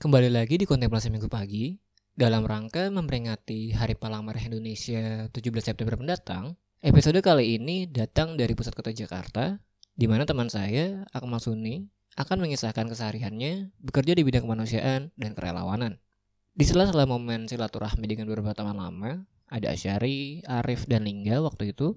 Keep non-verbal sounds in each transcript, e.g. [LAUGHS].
Kembali lagi di kontemplasi minggu pagi dalam rangka memperingati Hari Palang Merah Indonesia 17 September mendatang. Episode kali ini datang dari pusat kota Jakarta, di mana teman saya, Akmal Suni, akan mengisahkan kesehariannya bekerja di bidang kemanusiaan dan kerelawanan. Di sela-sela momen silaturahmi dengan beberapa teman lama, ada Asyari, Arif, dan Lingga waktu itu,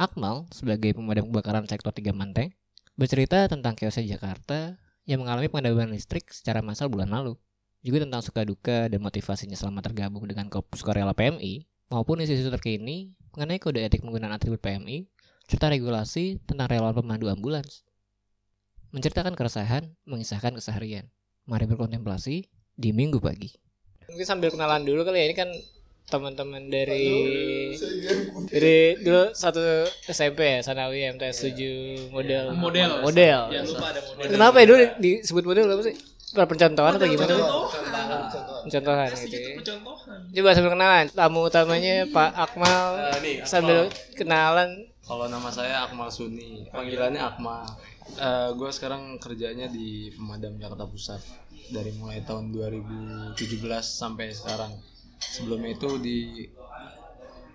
Akmal sebagai pemadam kebakaran sektor 3 Manteng bercerita tentang kiosnya Jakarta yang mengalami pemadaman listrik secara massal bulan lalu. Juga tentang suka duka dan motivasinya selama tergabung dengan Korps Sukarela PMI maupun isu-isu terkini mengenai kode etik penggunaan atribut PMI serta regulasi tentang relawan pemandu ambulans. Menceritakan keresahan, mengisahkan keseharian. Mari berkontemplasi di minggu pagi. Mungkin sambil kenalan dulu kali ya, ini kan teman-teman dari dari dulu satu SMP ya Sanawi MTS 7 model Model. model Jangan lupa ada model. kenapa ya dulu disebut model apa sih percontohan atau gimana sih contohan gitu ya. Percontohan. coba sambil kenalan tamu utamanya Pak Akmal sambil kenalan Kalau nama saya Akmal Suni, panggilannya Akmal. Eh gue sekarang kerjanya di pemadam Jakarta Pusat dari mulai tahun 2017 sampai sekarang. Sebelumnya itu di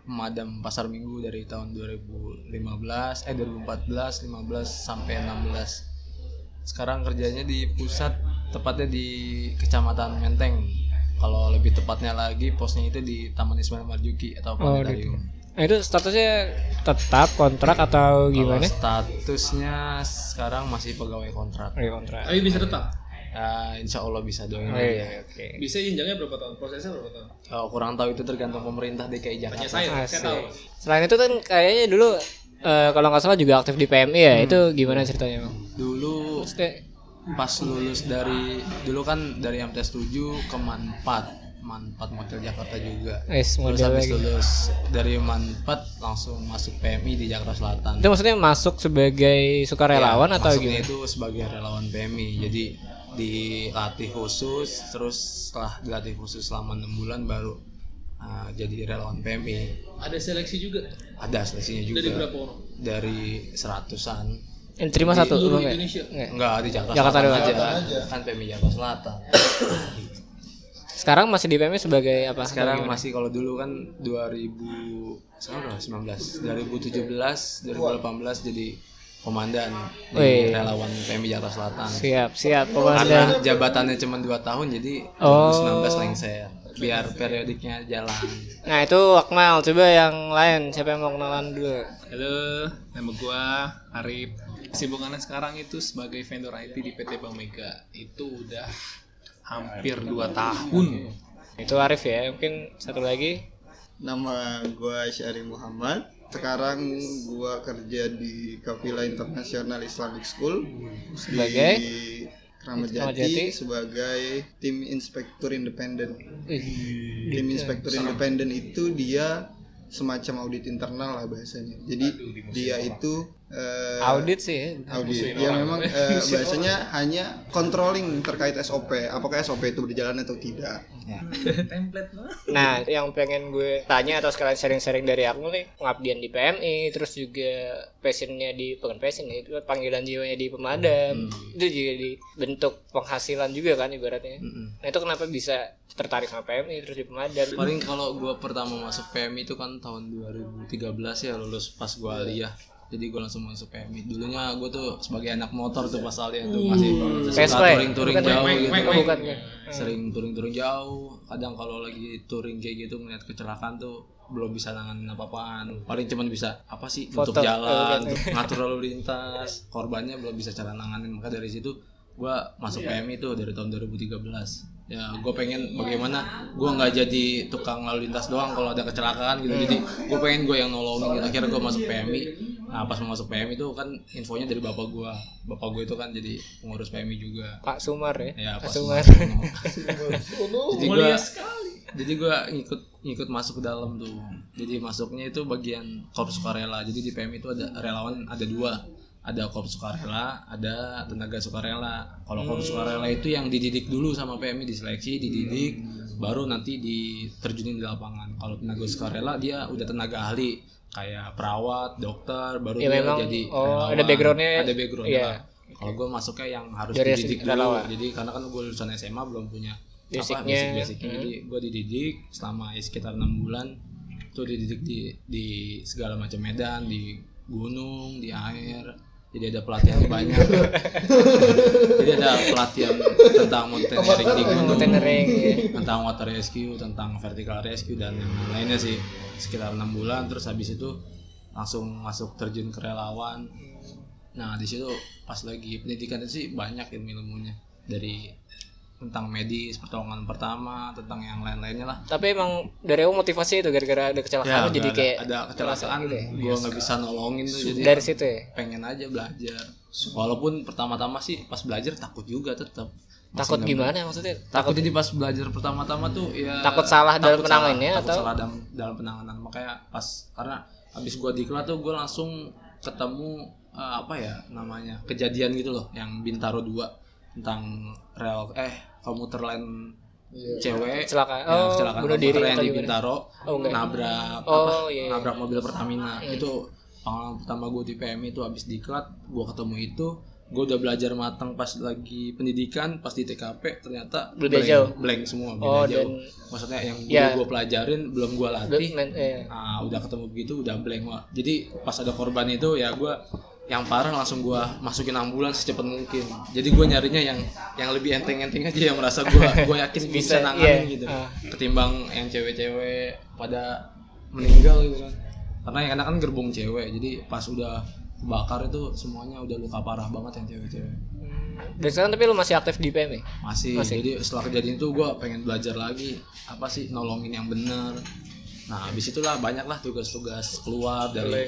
pemadam Pasar Minggu dari tahun 2015, eh 2014, 15 sampai 16. Sekarang kerjanya di pusat, tepatnya di Kecamatan Menteng. Kalau lebih tepatnya lagi posnya itu di Taman Ismail Marzuki atau Oh, Planetarium. nah itu statusnya tetap kontrak atau gimana Kalau statusnya sekarang masih pegawai kontrak. Oke, kontrak Tapi bisa tetap. Ya, insya Allah bisa doain oh, aja. iya, oke Bisa jenjangnya berapa tahun? Prosesnya berapa tahun? Kalau kurang tahu itu tergantung pemerintah DKI Jakarta. saya, saya tahu. Selain itu kan kayaknya dulu eh, kalau nggak salah juga aktif di PMI ya. Itu gimana ceritanya, Bang? Dulu Maksudnya pas lulus dari dulu kan dari MTS 7 ke Manpat. Manpat Motel Jakarta juga. es Terus model habis lagi. lulus dari Manpat langsung masuk PMI di Jakarta Selatan. Itu maksudnya masuk sebagai sukarelawan Ya, atau masuknya gimana? itu sebagai relawan PMI. Jadi dilatih khusus, terus setelah dilatih khusus selama enam bulan baru uh, jadi relawan PMI. Ada seleksi juga. Ada seleksinya juga Dari berapa orang? dari seratusan. Yang terima satu Seluruh lu nggak? Indonesia. Nggak. Enggak di Jakarta, Jakarta Selatan aja. Kan PMI Jakarta Selatan. Sekarang masih di PMI sebagai apa? Sekarang masih kalau dulu kan 2000 sekarang berapa? 19. 2017, 2018 jadi komandan di Wih. relawan PMI Jakarta Selatan. siap siap Karena komandan. jabatannya cuma 2 tahun jadi Oh. 2019 lengser biar periodiknya jalan. Nah itu Akmal, coba yang lain siapa yang mau kenalan dulu? Halo, nama gua Arif. Kesibukannya sekarang itu sebagai vendor IT di PT Bank Mega. Itu udah hampir 2 tahun. Itu Arif ya, mungkin satu lagi. Nama gua Syari Muhammad. Sekarang gua kerja di Kafila International Islamic School Sebagai? di Kramat Kramat Jati sebagai tim inspektur independen. Tim inspektur independen itu dia semacam audit internal lah bahasanya. Jadi dia itu eh, Audit sih ya. audit. Ya memang [LAUGHS] eh, bahasanya hanya controlling terkait SOP. Apakah SOP itu berjalan atau tidak? Template lah. [LAUGHS] Nah, yang pengen gue tanya atau sekalian sharing-sharing dari aku nih, pengabdian di PMI, terus juga passionnya di bukan passion ya, itu panggilan jiwanya di pemadam, itu juga di bentuk penghasilan juga kan ibaratnya. Nah itu kenapa bisa tertarik sama PMI terus di pemadam? Paling kalau gua pertama masuk PMI itu kan tahun 2013 ya lulus pas gua aliyah. Jadi gue langsung masuk PMI. Dulunya gue tuh sebagai anak motor tuh pas aliyah tuh masih Vespa suka touring-touring jauh gitu. bukan kan? Sering touring-touring jauh. Kadang kalau lagi touring kayak gitu ngeliat kecelakaan tuh belum bisa nanganin apa-apaan. Paling cuman bisa apa sih Foto. untuk jalan, Oh, untuk [LAUGHS] ngatur lalu lintas. Korbannya belum bisa cara nanganin. Maka dari situ gua masuk PMI tuh dari tahun 2013 ya gue pengen bagaimana gue nggak jadi tukang lalu lintas doang kalau ada kecelakaan gitu. Jadi gue pengen gue yang nolongin gitu. Akhirnya gue masuk PMI nah pas mau masuk PMI itu kan infonya dari bapak gue bapak gue itu kan jadi pengurus PMI juga. Pak Sumar ya? ya Pak pas Sumar. [LAUGHS] jadi gue Mulia sekali. jadi gue ngikut ngikut masuk ke dalam tuh. Jadi masuknya itu bagian korps sukarela. Jadi di PMI itu ada relawan ada dua ada korps sukarela ada tenaga sukarela kalau korps sukarela itu yang dididik dulu sama PMI diseleksi dididik baru nanti diterjunin di lapangan kalau tenaga sukarela dia udah tenaga ahli kayak perawat dokter baru Ya, dia memang. jadi Oh, relawan. ada backgroundnya. ada backgroundnya Iya. lah. Kalau gue masuknya yang harus Dari dididik dulu. relawan. Jadi karena kan gue lulusan SMA belum punya Basicnya, apa basic basicnya. hmm. Jadi gue dididik selama ya sekitar enam bulan. Tuh dididik di di segala macam medan, di gunung, di air. Jadi ada pelatihan banyak. [LAUGHS] Jadi ada pelatihan tentang mountaineering di gunung, Mountaineering, ya. tentang water rescue, tentang vertical rescue dan yang lainnya sih sekitar enam bulan. Terus habis itu langsung masuk terjun ke relawan. Nah di situ pas lagi pendidikan sih banyak ilmu-ilmunya dari tentang medis, pertolongan pertama, tentang yang lain-lainnya lah. Tapi emang dari awal motivasi itu gara-gara ada kecelakaan lu jadi ada, kayak ada kecelakaan gitu ya? gue nggak bisa nolongin tuh jadi dari situ ya. pengen aja belajar. Walaupun pertama-tama sih pas belajar takut juga tetap. Takut gimana maksudnya? takut jadi pas belajar pertama-tama tuh ya Takut salah dalam takut penanganannya salah, takut atau? salah dalam dalam penanganan makanya pas karena habis gua diklat tuh gua langsung ketemu eh, apa ya namanya kejadian gitu loh yang Bintaro 2 tentang rel eh komuter lain cewek Kecelakaan. yang Oh, kecelakaan bunuh diri yang di? Bintaro Oh, enggak. nabrak Oh, apa iya, iya. nabrak mobil Pertamina itu pengalaman pertama gue di PMI itu habis diklat gue ketemu itu gue udah belajar matang pas lagi pendidikan pas di TKP ternyata blank, jauh. blank semua beda Oh, jauh dan- maksudnya yang Ya. gue pelajarin belum gue latih Men- eh, nah, udah ketemu begitu udah blank wah jadi pas ada korban itu ya gue yang parah langsung gue masukin ambulans secepat mungkin jadi gue nyarinya yang yang lebih enteng-enteng aja yang merasa gue [LAUGHS] gue yakin Bisa, bisa, nanganin iya. gitu Ah. ketimbang yang cewek-cewek pada meninggal gitu kan karena yang anak kan gerbong cewek jadi pas udah kebakar itu semuanya udah luka parah banget yang cewek-cewek Dan sekarang tapi lu masih aktif di PMI? masih, Masih. jadi setelah kejadian itu gue pengen belajar lagi apa sih nolongin yang bener nah habis itulah banyak lah tugas-tugas keluar dari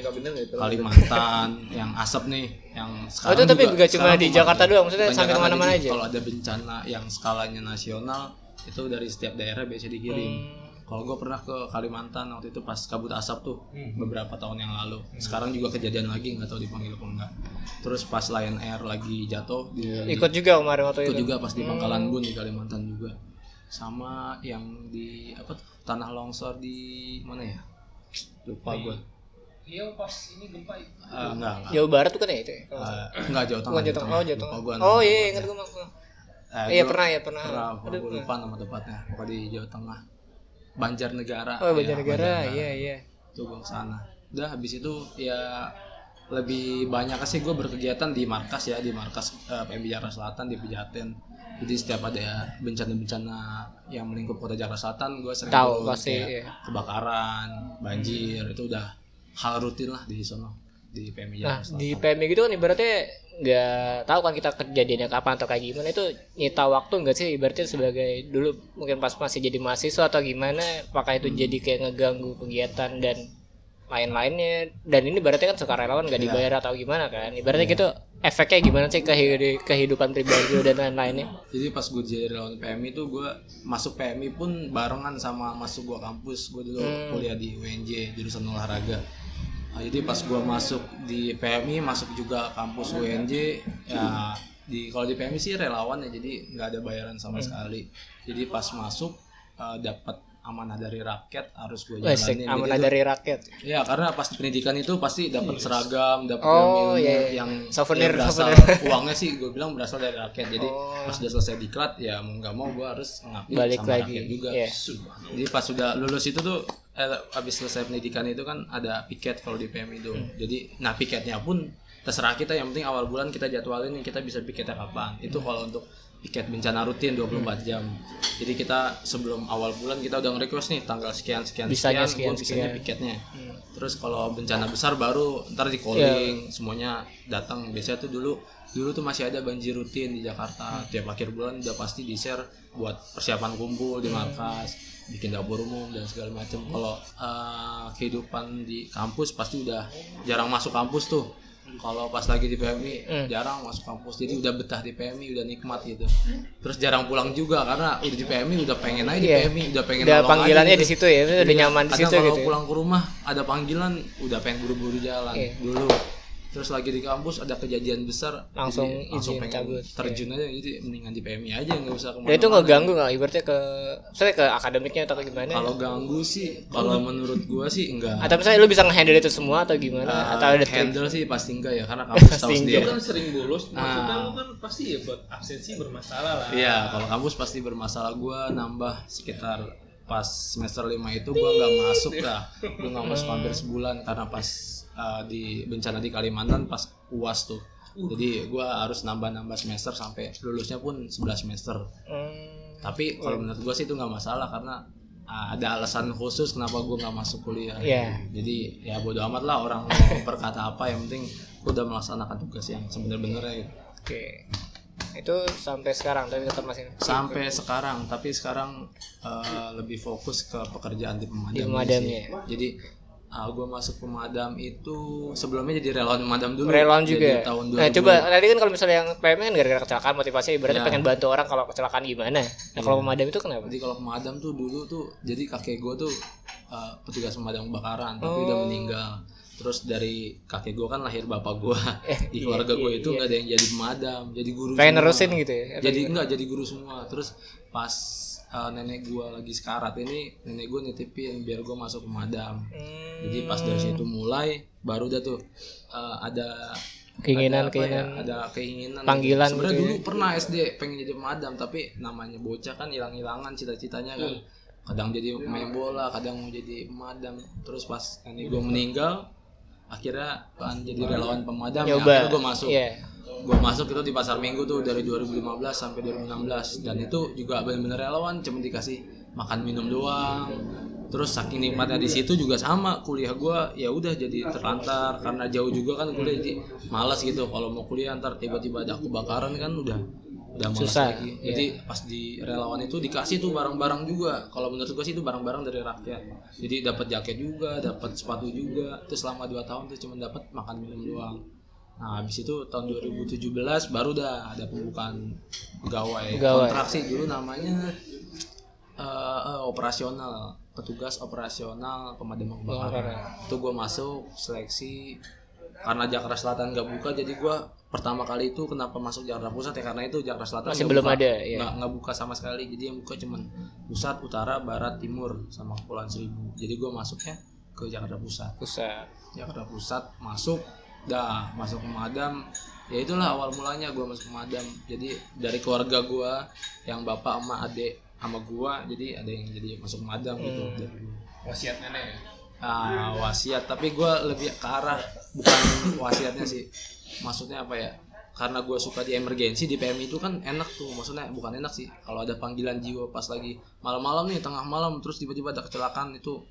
Kalimantan yang asap nih yang sekarang Oh, itu tapi juga- cuma di Jakarta doang, maksudnya sampai ke mana-mana jadi aja? kalau ada bencana yang skalanya nasional itu dari setiap daerah biasa dikirim. Hmm. kalau gue pernah ke Kalimantan waktu itu pas kabut asap tuh Hmm. beberapa tahun yang lalu. Sekarang juga kejadian lagi nggak tahu dipanggil apa enggak. Terus pas Lion Air lagi jatuh di, Ikut juga kemarin waktu itu itu. juga pas di Pangkalan Bun di Kalimantan juga. Sama yang di apa tuh, tanah longsor di mana ya lupa gue Iya pas ini gempa ya. Ah, enggak enggak Jawa Barat tuh kan ya itu ya? Ah, enggak Jawa Tengah Bukan Jawa Tengah. Oh, Jawa Lupa Tengah. gua Oh nama iya, tempatnya. ingat gue mah. Eh, Iya gua pernah ya pernah. pernah Aduh, gue lupa nama tempatnya pokoknya di Jawa Tengah Banjarnegara Oh, ya, Banjarnegara. Iya, iya. itu gue ke sana udah habis itu ya lebih banyak sih gue berkegiatan di markas ya di markas eh, PMI Jakarta Selatan di Pejaten jadi setiap ada bencana-bencana yang melingkup kota Jakarta Selatan gue sering Tahu, pasti, iya. kebakaran banjir itu udah hal rutin lah di sono di PMI Nah, Jakarta Selatan di PMI gitu kan ibaratnya nggak tahu kan kita kejadiannya kapan atau kayak gimana itu nyita waktu nggak sih ibaratnya sebagai dulu mungkin pas masih jadi mahasiswa atau gimana apakah itu jadi kayak ngeganggu kegiatan dan lain-lainnya dan ini ibaratnya kan sukarelawan nggak dibayar atau gimana kan ibaratnya gitu efeknya gimana sih ke hid- kehidupan pribadi dan lain-lainnya Jadi pas gue jadi relawan PMI itu gue masuk PMI pun barengan sama masuk gue kampus. Gue dulu Hmm. kuliah di UNJ jurusan olahraga. Nah, jadi pas gue masuk di PMI masuk juga kampus UNJ ya di kalau di PMI sih relawan ya jadi nggak ada bayaran sama Hmm. sekali. Jadi pas masuk eh, dapat amanah dari rakyat harus gue Wesek, jalanin. Jadi amanah dari rakyat Ya karena pas di pendidikan itu pasti dapat seragam, dapat Oh, ilmu iya, iya. yang Souvenir, yang berasal souvenir. [LAUGHS] uangnya sih gue bilang berasal dari rakyat. Jadi Oh. pas udah selesai diklat ya mau nggak mau gue harus ngabdi Balik sama lagi, rakyat juga. iya. Jadi pas sudah lulus itu tuh eh, habis selesai pendidikan itu kan ada piket kalau di PMI itu. Hmm. Jadi nah piketnya pun terserah kita yang penting awal bulan kita jadwalin kita bisa piketnya kapan. Itu kalau untuk piket bencana rutin 24 jam. Jadi kita sebelum awal bulan kita udah nge-request nih tanggal sekian sekian Bisanya sekian, sekian, bisanya sekian. piketnya. Hmm. Terus kalau bencana besar baru ntar di calling semuanya datang. Biasanya tuh dulu dulu tuh masih ada banjir rutin di Jakarta. Tiap akhir bulan udah pasti di share buat persiapan kumpul di markas, bikin dapur umum dan segala macam. Kalau eh, kehidupan di kampus pasti udah jarang masuk kampus tuh. Kalau pas lagi di PMI Hmm. jarang masuk kampus, jadi udah betah di PMI, udah nikmat gitu. Terus jarang pulang juga karena udah di PMI udah pengen aja di Iya. PMI, udah pengen udah panggilannya aja di gitu. situ ya udah Iya, nyaman di situ kalau gitu ya. pulang ke rumah ada panggilan udah pengen buru-buru jalan Iya. dulu terus lagi di kampus ada kejadian besar Langsung jadi langsung izin pengen cabut. terjun aja jadi mendingan di PMI aja nggak usah ke mana Dan itu nggak ganggu nggak ibaratnya ke saya ke akademiknya atau gimana? kalau ganggu sih kalau menurut gua sih enggak Atau misalnya lu bisa nge-handle itu semua atau gimana? Uh, atau ada trik? handle sih pasti enggak ya karena [LAUGHS] kampus tahu Pasti sendiri kan sering bolos, maksudnya Ah. lu kan pasti ya buat absensi bermasalah lah. Iya, kalau kampus pasti bermasalah. Gua nambah sekitar pas semester 5 itu gua nggak masuk dah. Gua nggak masuk hampir sebulan karena pas uh, di bencana di Kalimantan pas UAS tuh. Jadi gua harus nambah-nambah semester sampai lulusnya pun 11 semester. Hmm, Tapi kalau menurut gua sih itu nggak masalah karena uh, ada alasan khusus kenapa gua nggak masuk kuliah. Iya. Jadi ya bodo amat lah orang mau [LAUGHS] berkata apa yang penting udah melaksanakan tugas yang sebenar-benarnya gitu. Oke. Itu sampai sekarang tapi tetap masih sampai sekarang tapi sekarang eh, lebih fokus ke pekerjaan di pemadam Di pemadamnya. sih. jadi gue masuk pemadam itu sebelumnya jadi relawan pemadam dulu relawan Jadi juga. tahun 2000 Nah, coba tadi kan kalau misalnya yang PM kan gara-gara kecelakaan motivasi ibaratnya Ya. pengen bantu orang kalau kecelakaan gimana. Nah, kalau pemadam itu kenapa? jadi kalau pemadam tuh dulu tuh jadi kakek gue tuh eh, petugas pemadam kebakaran tapi udah Oh. meninggal terus dari kakek gue kan lahir bapak gue [LAUGHS] di iya, keluarga gue iya, itu nggak ada yang jadi pemadam jadi guru Pengen semua. nerusin gitu ya? Jadi enggak jadi guru semua terus pas uh, nenek gua lagi sekarat ini nenek gua nitipin biar gua masuk pemadam Hmm, jadi pas dari situ mulai baru dah tuh uh, ada Keinginan- ada apa keinginan. ya, ada keinginan. Panggilan sebenarnya gitu ya. dulu pernah SD pengen jadi pemadam tapi namanya bocah kan hilang-hilangan cita-citanya kan. Hmm. kadang jadi pemain bola kadang mau jadi pemadam terus pas nenek gua meninggal akhirnya kan jadi relawan pemadam ya, akhirnya gua masuk. Iya. Gue masuk itu di pasar minggu tuh dari 2015 sampai 2016 dan itu juga benar-benar relawan cuma dikasih makan minum doang. Terus saking nikmatnya di situ juga sama kuliah gue ya udah jadi terlantar karena jauh juga kan kuliah jadi malas gitu. Kalau mau kuliah ntar tiba-tiba ada kebakaran kan udah udah malas Susah, lagi. iya. jadi pas di relawan itu dikasih tuh barang-barang juga. Kalau menurut gue sih itu barang-barang dari rakyat. Jadi dapat jaket juga dapat sepatu juga. Terus selama 2 tahun tuh cuma dapat makan minum doang Nah, habis itu tahun 2017 baru dah ada pembukaan pegawai, Pegawai. kontraksi dulu namanya eh, eh, operasional, petugas operasional pemadam kebakaran. Itu gue masuk seleksi karena Jakarta Selatan nggak buka jadi gue pertama kali itu kenapa masuk Jakarta Pusat ya karena itu Jakarta Selatan Masih belum buka. ada, ya. nggak nggak buka sama sekali jadi yang buka cuman pusat utara barat timur sama Kepulauan Seribu jadi gue masuknya ke Jakarta Pusat Pusat. Jakarta Pusat masuk dah masuk pemadam ya itulah awal mulanya gue masuk pemadam jadi dari keluarga gue yang bapak sama adik sama gue jadi ada yang jadi masuk pemadam gitu. Dari dulu. Wasiat nenek ya. Ah, wasiat. Tapi gue lebih ke arah bukan wasiatnya sih. Maksudnya apa ya? Karena gue suka di emergensi di PMI itu kan enak tuh. Maksudnya bukan enak sih. Kalau ada panggilan jiwa pas lagi malam-malam nih tengah malam terus tiba-tiba ada kecelakaan itu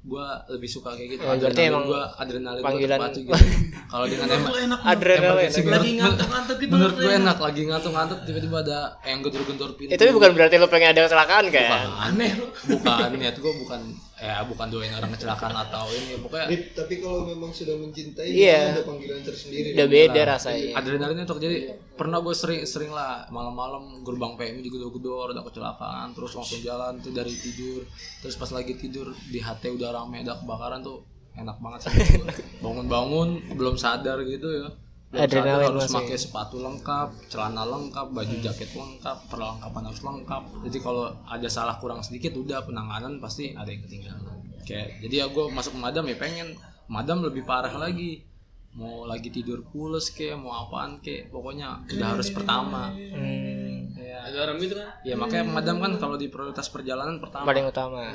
gue lebih suka kayak gitu Oh, berarti emang gue adrenalin panggilan- gue terpacu gitu [LAUGHS] kalau dengan emang Adrenalin. Lagi ngantuk-ngantuk gitu. menurut gue enak lagi ngantuk-ngantuk tiba-tiba ada yang gedor-gedor pintu Itu bukan berarti lo pengen ada kecelakaan kan? bukan aneh [LAUGHS] bukan niat gue bukan ya bukan doain orang kecelakaan atau ini pokoknya tapi kalau memang sudah mencintai Iya. ada panggilan tersendiri. Udah beda rasanya. adrenalinnya tuh jadi pernah gue sering sering lah malam-malam gerbang PMI digedor-gedor ada kecelakaan terus langsung jalan tuh dari tidur. Terus pas lagi tidur di HT udah rame ada kebakaran tuh enak banget sih. [LAUGHS] Bangun-bangun belum sadar gitu ya sadar Adrenalin harus masih. pakai sepatu lengkap celana lengkap baju jaket lengkap perlengkapan harus lengkap jadi kalau ada salah kurang sedikit udah penanganan pasti ada yang ketinggalan kayak jadi ya gue masuk pemadam ya pengen pemadam lebih parah lagi mau lagi tidur pules kayak mau apaan kayak pokoknya udah harus pertama Hmm, ya, Ada orang gitu kan. ya makanya pemadam kan kalau di prioritas perjalanan pertama paling utama.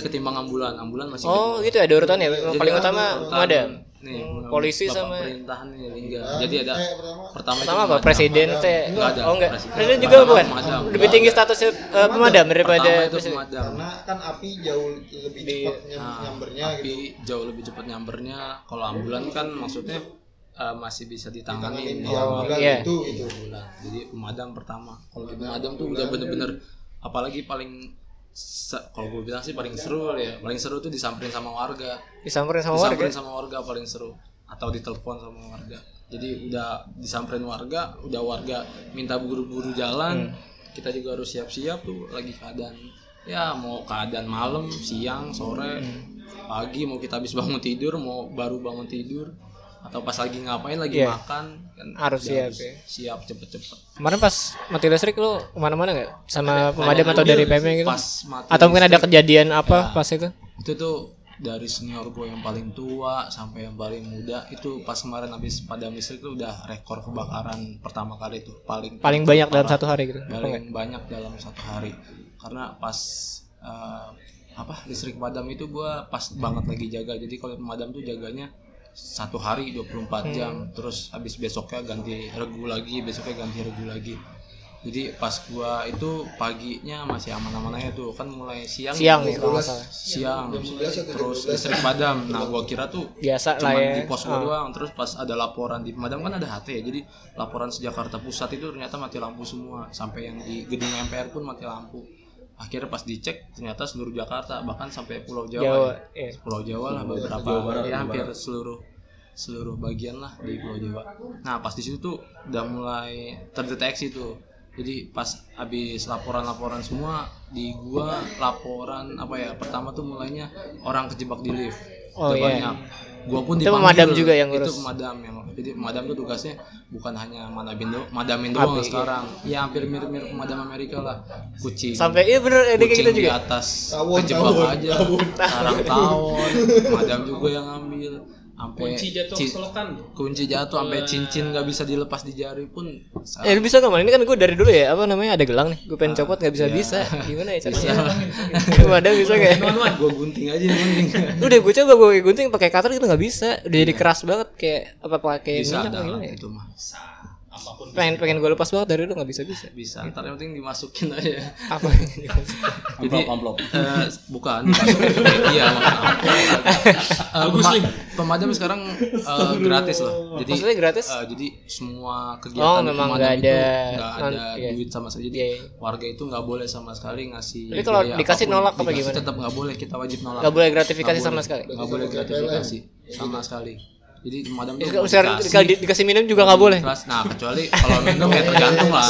ketimbang ambulan ambulan masih Oh, gitu ya ada urutannya. Yang Jadi paling kan utama urutan, pemadam. Nih Hmm, polisi bapak sama- perintahan nih lingga jadi ada Eh, pertama pertama itu Pertama apa? Presiden teh. Ada. Oh enggak. Presiden. Presiden juga Pertama bukan. pemadam. Lebih tinggi statusnya eh, pemadam daripada itu presiden. pemadam karena kan api jauh lebih Di- cepat nyam- Nah, nyambernya tapi gitu jauh lebih cepat nyambernya kalau ambulan kan maksudnya eh, masih bisa ditangani ambulan iya. itu bulan jadi pemadam pertama kalau di pemadam tuh udah bener-bener apalagi paling kalau gue bilang sih paling seru ya paling seru tuh disamperin sama warga. Disamperin sama warga. disamperin sama warga paling seru. Atau ditelepon sama warga. Jadi udah disamperin warga udah warga minta buru-buru jalan kita juga harus siap-siap tuh lagi keadaan ya mau keadaan malam siang sore pagi mau kita habis bangun tidur mau baru bangun tidur atau pas lagi ngapain lagi Iya. makan kan Harus siap, ya. siap cepet-cepet Kemarin pas mati listrik lu ke mana-mana nggak? Sama pemadam atau dari PM gitu? pas mati Atau mungkin ada listrik, kejadian apa Ya. pas itu? itu tuh dari senior gue yang paling tua sampai yang paling muda itu pas kemarin habis padam listrik itu udah rekor kebakaran pertama kali itu paling Paling banyak dalam satu hari gitu. Paling banyak dalam satu hari karena pas eh, apa listrik padam itu gua pas banget lagi jaga jadi kalau pemadam tuh jaganya satu hari 24 jam. Terus habis besoknya ganti regu lagi besoknya ganti regu lagi. Jadi pas gua itu paginya masih aman-aman aja tuh. Kan mulai siang Siang nih kalau siang. Terus listrik padam. Nah gua kira tuh Biasa lah ya. di pos gua Ah. doang. Terus pas ada laporan di pemadam kan ada HT ya. Jadi laporan sejakarta pusat itu ternyata mati lampu semua. Sampai yang di gedung MPR pun mati lampu akhirnya pas dicek ternyata seluruh Jakarta bahkan sampai Pulau Jawa, Jawa, ya. iya. Pulau Jawa lah beberapa ya hampir seluruh seluruh bagian lah di Pulau Jawa. Nah pas di situ tuh udah mulai terdeteksi tuh. Jadi pas habis laporan-laporan semua di gua laporan apa ya pertama tuh mulainya orang kejebak di lift. Oh, iya. banyak. Gua pun Itu dipanggil. pemadam juga yang itu pemadam yang jadi pemadam tuh tugasnya bukan hanya madamin do madamin doang Abi, sekarang. Ya hampir mirip-mirip pemadam Amerika lah. Kucing Sampai iya bener ada kayak kucing gitu di juga. atas. Tawon, kejebak tawon, aja. sarang tawon. Madam juga yang ngambil sampai Kunci jatuh ci- selokan. kunci jatuh sampai cincin nggak bisa dilepas di jari pun Eh lu bisa ke mana? Ini kan gue dari dulu ya apa namanya ada gelang nih. Gue pengen copot nggak bisa bisa. Gimana ya [LAUGHS] caranya? Gimana [LAUGHS] bisa nggak? ya? gue gunting aja yang penting [LAUGHS] Udah gue coba gue gunting pakai cutter gitu nggak bisa. Udah jadi keras banget kayak apa pakai bisa minyak ada apa gimana alat ya? itu mah Apa pun Pengen pengen gue lepas banget dari dulu nggak bisa bisa. bisa ntar yang penting dimasukin aja Apa? [LAUGHS] jadi eh, bukan dimasukin ke media bagus pemadam sekarang eh, gratis loh jadi Maksudnya gratis? eh, jadi semua Oh, kegiatan memang pemadam nggak itu ada nggak non- ada iya. duit sama sekali jadi Iya, iya. warga itu nggak boleh sama sekali ngasih Tapi kalau biaya dikasih apa pun. nolak apa Dikasih gimana? tetap nggak boleh kita wajib nolak Nggak boleh gratifikasi Nggak sama boleh. sekali. nggak boleh gratifikasi sama sekali jadi pemadam tuh Kalau mau dikasih, dikasih, dikasih minum juga nggak boleh. kelas nah kecuali kalau minum ya tergantung lah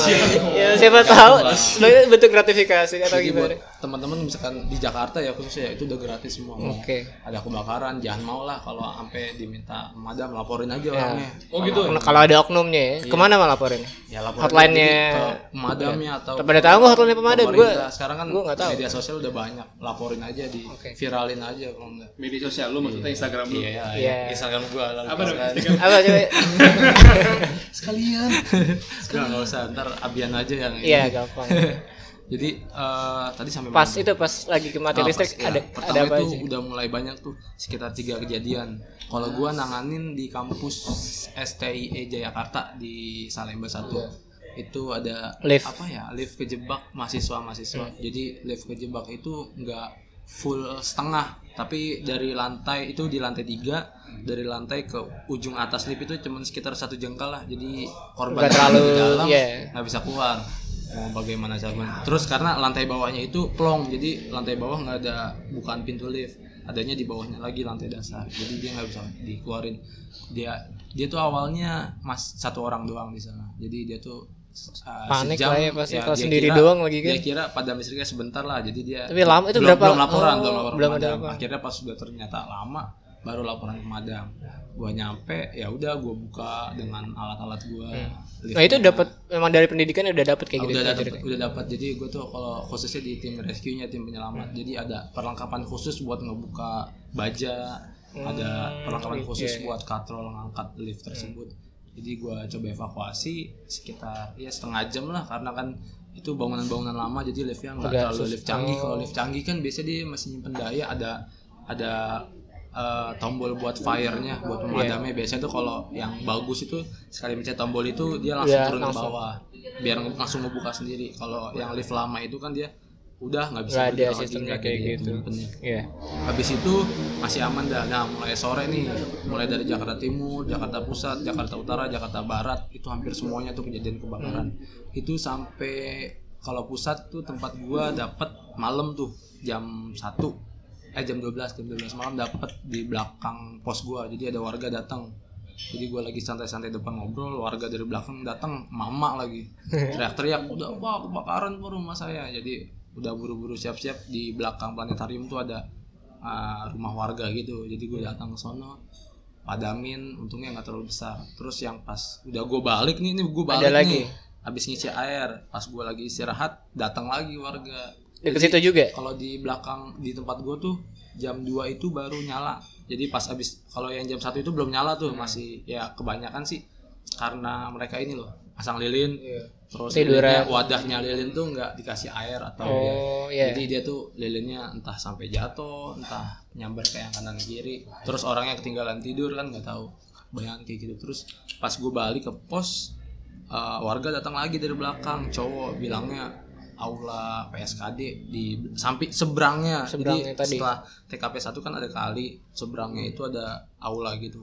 Ya siapa tahu sebenarnya bentuk gratifikasi atau Jadi buat gimana? teman-teman misalkan di Jakarta ya khususnya ya, itu udah gratis semua. Mau Oke. Ada kebakaran jangan mau lah kalau sampai diminta pemadam laporin aja Ya. orangnya. Oh gitu. Nah, Kalau ada oknumnya ya, ke mana malah laporin? Ya laporin jadi ke pemadamnya atau Pada tahu nggak hotline pemadam? Gue sekarang kan gua nggak tahu. media sosial udah banyak. Laporin aja di Oke. viralin aja kalau enggak. Media sosial lu maksudnya Instagram lu. Iya, iya. Iya. Instagram gua Apa dong? kan. Apa coba? [LAUGHS] Sekalian. Udah nggak usah ntar abian aja yang ini. Iya gampang. [LAUGHS] Jadi eh, tadi sampai Pas mana? itu pas lagi ke mati Nah, listrik pas- ya, ada pertama ada apa itu aja? udah mulai banyak tuh sekitar tiga kejadian. Kalau gua nanganin di kampus STIE Jayakarta di Salemba 1 itu ada Lift. apa ya lift kejebak mahasiswa-mahasiswa. Jadi lift kejebak itu nggak full setengah, tapi dari lantai itu di lantai tiga dari lantai ke ujung atas lift itu cuma sekitar satu jengkal lah. Jadi korban Nggak terlalu, di dalam nggak bisa keluar. Mau bagaimana caranya terus karena lantai bawahnya itu plong jadi lantai bawah nggak ada bukan pintu lift. Adanya di bawahnya lagi lantai dasar. Jadi dia nggak bisa dikeluarin. Dia dia tuh awalnya mas satu orang doang di sana. Jadi dia tuh uh, Panik sejam, lah ya pasti kalau dia sendiri kira- doang lagi kan. dia kira padam listriknya sebentar lah. Jadi dia Tapi lama itu belum, berapa- belum laporan oh, belum laporan belum ada apa. akhirnya pas sudah ternyata lama baru laporan ke pemadam gua nyampe ya udah gua buka dengan alat-alat gua Nah itu dapat memang dari pendidikan udah dapat kayak Ah, gitu. udah dapat udah dapat jadi gue tuh kalau khususnya di tim rescue nya tim penyelamat jadi ada perlengkapan khusus buat ngebuka baja ada perlengkapan khusus buat katrol ngangkat lift tersebut. Jadi gue coba evakuasi sekitar ya setengah jam lah karena kan itu bangunan-bangunan lama jadi liftnya nggak terlalu lift canggih. Kalau lift canggih kan biasanya dia masih nyimpen daya ada ada eh, tombol buat fire-nya buat pemadamnya. Biasanya tuh kalau yang bagus itu sekali mencet tombol itu dia langsung Iya, turun ke bawah. Biar langsung ngebuka sendiri. Kalau yang lift lama itu kan dia udah nggak bisa ada bergerak lagi, ada kayak dia gitu. nyimpennya. Iya. habis itu masih aman dah. Nah mulai sore nih mulai dari Jakarta Timur Jakarta Pusat Jakarta Utara Jakarta Barat itu hampir semuanya tuh kejadian kebakaran. Itu sampai kalau pusat tuh tempat gua dapat malam tuh jam 1 eh jam 12 jam 12 malam dapat di belakang pos gua. Jadi ada warga datang. Jadi gua lagi santai-santai depan ngobrol warga dari belakang datang mama lagi. [LAUGHS] Teriak-teriak udah wah kebakaran rumah saya. Jadi udah buru-buru siap-siap di belakang planetarium tuh ada uh, rumah warga gitu. Jadi gue datang ke sono padamin untungnya nggak terlalu besar. Terus yang pas udah gue balik nih ini gue balik Ada lagi? nih. Habis ngisi air pas gue lagi istirahat datang lagi warga Deket situ juga. kalau di belakang di tempat gue tuh jam 2 itu baru nyala. Jadi pas habis kalau yang jam satu itu belum nyala tuh masih ya kebanyakan sih karena mereka ini loh pasang lilin. Terus Tiduran. lilinnya, wadahnya lilin tuh nggak dikasih air atau ya Oh, iya. jadi dia tuh lilinnya entah sampai jatuh entah nyamber ke yang kanan kiri. Terus orangnya ketinggalan tidur kan nggak tahu. Bayangan kayak gitu. Terus pas gue balik ke pos eh, warga datang lagi dari belakang cowok bilangnya aula PSKD di samping seberangnya. Seberangnya jadi tadi. setelah TKP 1 kan ada kali seberangnya itu ada aula gitu.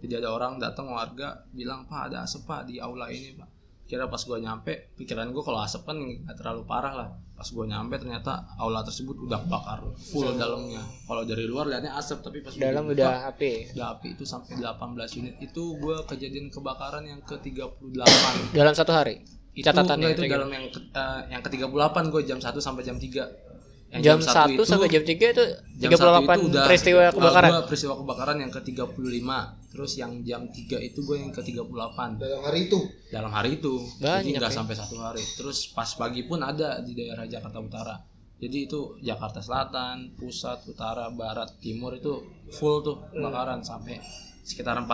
Jadi ada orang datang warga bilang pak ada asap pak di aula ini pak. Kira pas gua nyampe pikiran gua kalau asap kan nggak terlalu parah lah. Pas gua nyampe ternyata aula tersebut udah kebakar full dalamnya. Kalau dari luar lihatnya asap tapi pas gua Dalam dibuka, udah api. udah api itu sampai 18 unit. Itu gua kejadian kebakaran yang ke 38 Dalam satu hari. Itu Catatannya enggak, itu kayak dalam yang ke, eh, yang ke 38 gue jam 1 sampai jam 3 yang Jam satu 1 sampai jam 3 itu jam 1 38 itu udah peristiwa uh, kebakaran. gua peristiwa kebakaran yang ke 35 terus yang jam 3 itu gue yang ke 38 dalam hari itu? Dalam hari itu. Banyak jadi nggak ya. sampai satu hari. Terus pas pagi pun ada di daerah Jakarta Utara. Jadi itu Jakarta Selatan pusat utara barat timur itu full tuh kebakaran sampai sekitar 40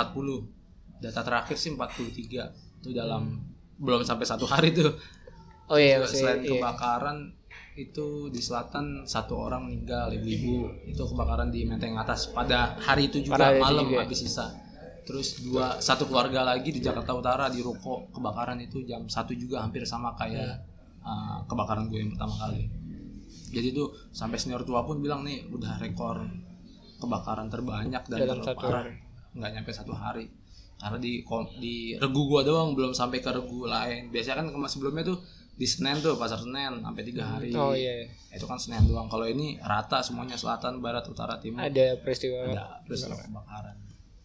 data terakhir sih 43 itu dalam belum sampai satu hari tuh. Oh iya, selain iya. kebakaran itu di selatan satu orang meninggal ibu-ibu. Itu kebakaran di Menteng atas pada hari itu juga hari malam juga. habis sisa. Terus dua satu keluarga lagi di Jakarta Utara di ruko kebakaran itu jam satu juga hampir sama kayak uh, kebakaran gue yang pertama kali. Jadi tuh sampai senior tua pun bilang nih udah rekor kebakaran terbanyak dan Dalam satu terparah. nggak nyampe satu hari karena di di regu gua doang belum sampai ke regu lain. Biasanya kan kemarin sebelumnya tuh di Senen tuh pasar Senen sampai tiga hari. Oh iya. itu kan Senen doang. Kalau ini rata semuanya selatan barat utara timur. Ada peristiwa. ada peristiwa kebakaran.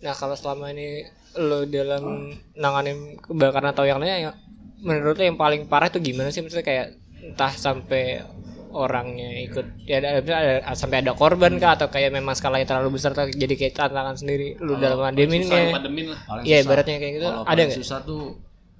Nah, kalau selama ini lo dalam nanganin kebakaran atau yang lainnya menurut lo yang paling parah itu gimana sih? Maksudnya kayak entah sampai orangnya ikut. Ya ada, ada- sampai ada korban kah? Atau kayak memang skalanya terlalu besar atau jadi kayak tantangan sendiri. Lu dalam pademin lah. Paling Iya, susah. ibaratnya kayak gitu. Kalau Ada paling nggak? susah tuh